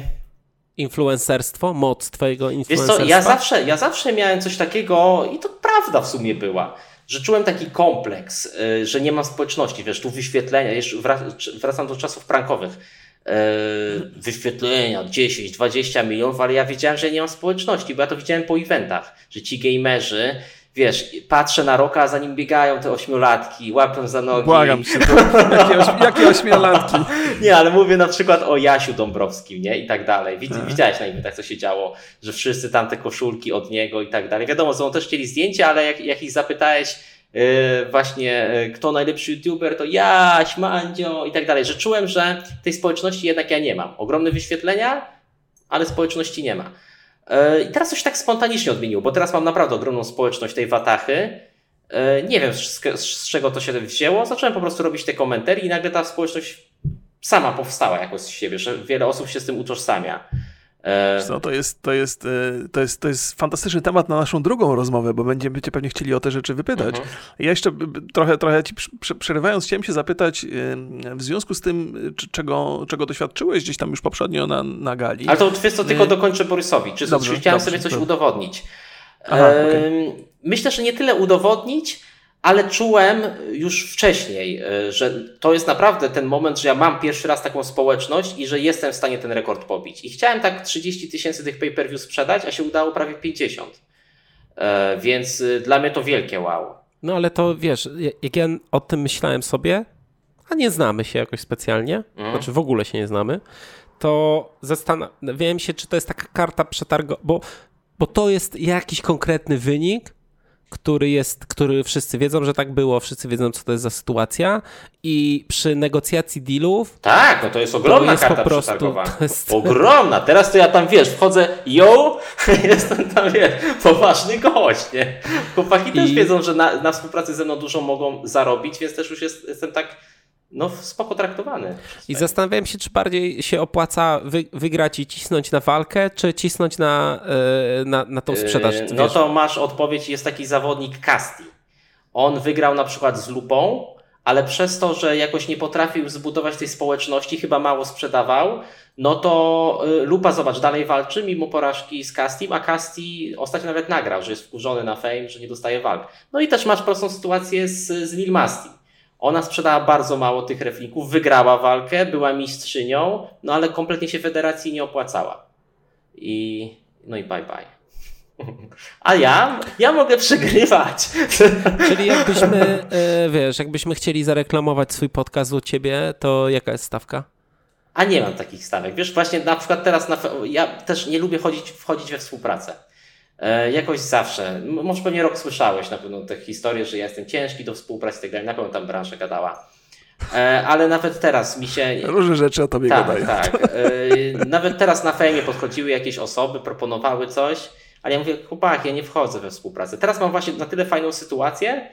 Influencerstwo, moc twojego influencerstwa? Wiesz co, ja zawsze, ja zawsze miałem coś takiego i to prawda w sumie była, że czułem taki kompleks, y, że nie mam społeczności, wiesz, tu wyświetlenia, jeszcze wracam do czasów prankowych, y, wyświetlenia 10, 20 milionów, ale ja wiedziałem, że nie mam społeczności, bo ja to widziałem po eventach, że ci gamerzy wiesz, patrzę na roka, a za nim biegają te ośmiolatki, łapią za nogi. Błagam się, jakie, oś, jakie ośmiolatki? nie, ale mówię na przykład o Jasiu Dąbrowskim, nie, i tak dalej. Widz, tak. widziałeś na tak, co się działo, że wszyscy tam te koszulki od niego i tak dalej. Wiadomo, on też chcieli zdjęcia, ale jak, jak ich zapytałeś, yy, właśnie yy, kto najlepszy youtuber, to Jaś, Mandzio i tak dalej, że czułem, że tej społeczności jednak ja nie mam. Ogromne wyświetlenia, ale społeczności nie ma. E, I teraz coś tak spontanicznie odmieniło, bo teraz mam naprawdę ogromną społeczność tej watachy. E, nie wiem z, czego to się wzięło. Zacząłem po prostu robić te komentarze i nagle ta społeczność sama powstała jakoś z siebie, że wiele osób się z tym utożsamia. No, to, jest, to, jest, e, to, jest, to jest fantastyczny temat na naszą drugą rozmowę, bo będziemy cię pewnie chcieli o te rzeczy wypytać. Mhm. Ja jeszcze trochę, trochę ci przerywając, chciałem się zapytać w związku z tym, czego, czego doświadczyłeś gdzieś tam już poprzednio na, na gali. Ale to wiesz co, tylko dokończę Borysowi. Czy dobrze, chciałem dobrze, sobie coś udowodnić. Aha, okay. Myślę, że nie tyle udowodnić, ale czułem już wcześniej, e, że to jest naprawdę ten moment, że ja mam pierwszy raz taką społeczność i że jestem w stanie ten rekord pobić. I chciałem tak 30 tysięcy tych pay-per-view sprzedać, a się udało prawie 50. E, więc e, dla mnie to wielkie wow. No ale to wiesz, jak ja o tym myślałem sobie, a nie znamy się jakoś specjalnie, mm. znaczy w ogóle się nie znamy, to zastanawiałem się, czy to jest taka karta przetargowa, bo, bo to jest jakiś konkretny wynik, który jest, który wszyscy wiedzą, że tak było, wszyscy wiedzą, co to jest za sytuacja i przy negocjacji dealów... Tak, no to jest ogromna to jest karta po prostu, jest... Ogromna! Teraz to ja tam, wiesz, wchodzę, yo, jestem tam, wiesz, poważny gość, nie? Chłopaki I... też wiedzą, że na, na współpracy ze mną dużo mogą zarobić, więc też już jest, jestem tak no spoko traktowany. I zastanawiałem się, czy bardziej się opłaca wy, wygrać i cisnąć na walkę, czy cisnąć na, yy, na, na tą sprzedaż. Yy, no to masz odpowiedź, jest taki zawodnik Casti. On wygrał na przykład z Lupą, ale przez to, że jakoś nie potrafił zbudować tej społeczności, chyba mało sprzedawał, no to y, Lupa, zobacz, dalej walczy mimo porażki z Castim, a Casti ostatnio nawet nagrał, że jest wkurzony na fame, że nie dostaje walk. No i też masz prostą sytuację z, z Lil Masti. Ona sprzedała bardzo mało tych reflików, wygrała walkę, była mistrzynią, no ale kompletnie się federacji nie opłacała. I no i bye bye. A ja, ja mogę przegrywać. Czyli jakbyśmy, e, wiesz, jakbyśmy chcieli zareklamować swój podcast u ciebie, to jaka jest stawka? A nie mam takich stawek. Wiesz, właśnie na przykład teraz, na, ja też nie lubię chodzić, wchodzić we współpracę. E, jakoś zawsze, może pewnie rok słyszałeś na pewno tę historię, że ja jestem ciężki do współpracy i tak dalej, na pewno tam branża gadała. E, ale nawet teraz mi się. Różne rzeczy o tobie tak, gadają. Tak. E, nawet teraz na fejmie podchodziły jakieś osoby, proponowały coś, ale ja mówię, chłopak, ja nie wchodzę we współpracę. Teraz mam właśnie na tyle fajną sytuację,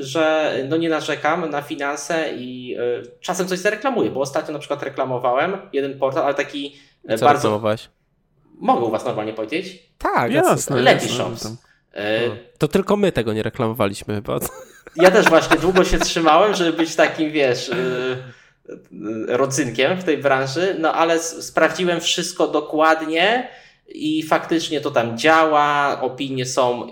że no nie narzekam na finanse i czasem coś zareklamuję, bo ostatnio na przykład reklamowałem jeden portal, ale taki Co bardzo. Reklamowałeś? Mogę u Was normalnie powiedzieć? Tak, jasne. Leti Shops. E, no. To tylko my tego nie reklamowaliśmy chyba. Ja też właśnie długo się trzymałem, żeby być takim, wiesz, e, e, rodzynkiem w tej branży, no ale sprawdziłem wszystko dokładnie i faktycznie to tam działa, opinie są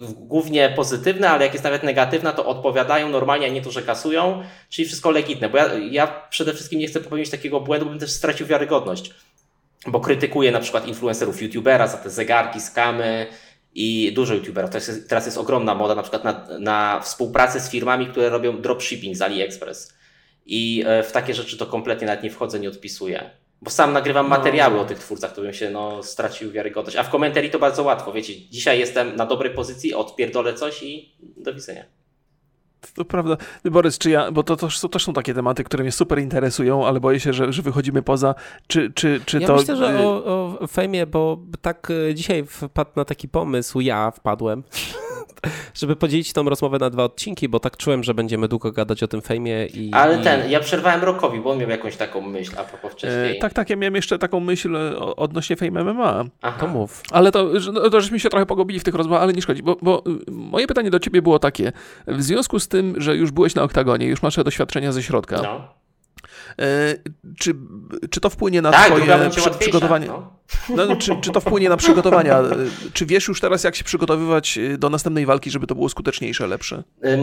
głównie pozytywne, ale jak jest nawet negatywna, to odpowiadają normalnie, a nie to, że kasują, czyli wszystko legitne. Bo ja, ja przede wszystkim nie chcę popełnić takiego błędu, bym też stracił wiarygodność, bo krytykuję na przykład influencerów youtubera za te zegarki, skamy i dużo youtuberów. Teraz jest, teraz jest ogromna moda na przykład na, na współpracę z firmami, które robią dropshipping z AliExpress. I e, w takie rzeczy to kompletnie nawet nie wchodzę, nie odpisuję. Bo sam nagrywam No. materiały o tych twórcach, to bym się no, stracił wiarygodność. A w komentarii to bardzo łatwo. Wiecie, dzisiaj jestem na dobrej pozycji, odpierdolę coś i do widzenia. To prawda. Borys, czy ja, bo to też są, też są takie tematy, które mnie super interesują, ale boję się, że, że wychodzimy poza. Czy, czy, czy ja to. myślę, że o, o fejmie, bo tak y, dzisiaj wpadł na taki pomysł, ja wpadłem, żeby podzielić tą rozmowę na dwa odcinki, bo tak czułem, że będziemy długo gadać o tym fejmie i... Ale ten, ja przerwałem Rokowi, bo on miał jakąś taką myśl a propos e, wcześniej. tak, tak, ja miałem jeszcze taką myśl o- odnośnie Fame MMA. Aha. To mów. Ale to, że- no, to żeśmy się trochę pogubili w tych rozmowach, ale nie szkodzi, bo, bo moje pytanie do ciebie było takie. W związku z tym, że już byłeś na oktagonie, już masz doświadczenia ze środka, No. e, czy, czy to wpłynie na Tak, twoje przy, przygotowanie? No. No, czy, czy to wpłynie na przygotowania? E, Czy wiesz już teraz, jak się przygotowywać e, do następnej walki, żeby to było skuteczniejsze, lepsze? Ym,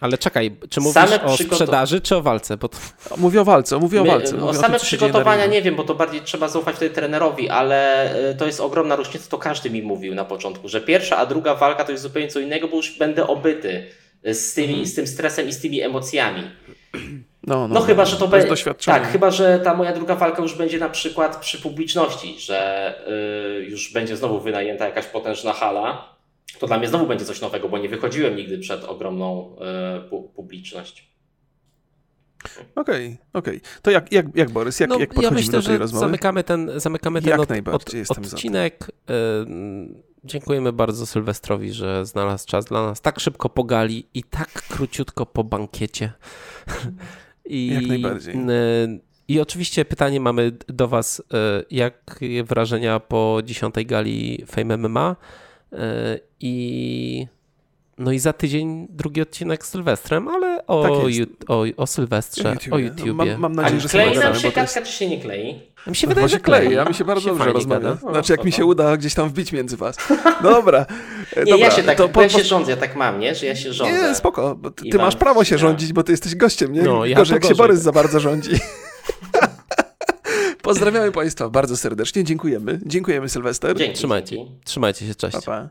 Ale czekaj, czy mówisz Same o sprzedaży, czy o walce? Bo to... Mówię o walce, mówię o my- walce. Mówię o o same tym, dzieje na przygotowania nie wiem, bo to bardziej trzeba zaufać wtedy trenerowi, ale to jest ogromna różnica, to każdy mi mówił na początku, że pierwsza, a druga walka to jest zupełnie co innego, bo już będę obyty z, tymi, z tym stresem i z tymi emocjami. No, no, No chyba, że to będzie. Tak, chyba, że ta moja druga walka już będzie na przykład przy publiczności, że y, już będzie znowu wynajęta jakaś potężna hala. To dla mnie znowu będzie coś nowego, bo nie wychodziłem nigdy przed ogromną y, pu- publiczność. Okej, okej. To jak, jak, jak Borys, jak, no, jak ja podchodzimy myślę, do tej że rozmowy? zamykamy ten, zamykamy ten Jak od, najbardziej, od, za odcinek. Ym, Dziękujemy bardzo Sylwestrowi, że znalazł czas dla nas tak szybko po gali i tak króciutko po bankiecie. I, Jak najbardziej. y, I oczywiście pytanie mamy do Was, y, jakie wrażenia po dziesiątej gali Fame MMA y, i no i za tydzień drugi odcinek z Sylwestrem, ale o, Tak o, o Sylwestrze, o YouTubie. Mam, mam A nadzieję, że klei nam się jest... czy się nie klei? Mi się No wydaje, się że klei. klei, a mi się bardzo dobrze fajnie rozmawia. No, Znaczy, jak mi się uda gdzieś tam wbić między was. Dobra. Nie, dobra, ja się tak, to bo ja się rządzę, ja tak mam, nie? Że ja się rządzę. Nie, spoko, bo ty, masz prawo się rządzić, bo ty jesteś gościem, nie? No, ja Gorzej, jak się Borys za bardzo rządzi. Pozdrawiamy Państwa bardzo serdecznie, dziękujemy. Dziękujemy Sylwester. Dzięki. Trzymajcie, trzymajcie się, cześć. Pa, pa.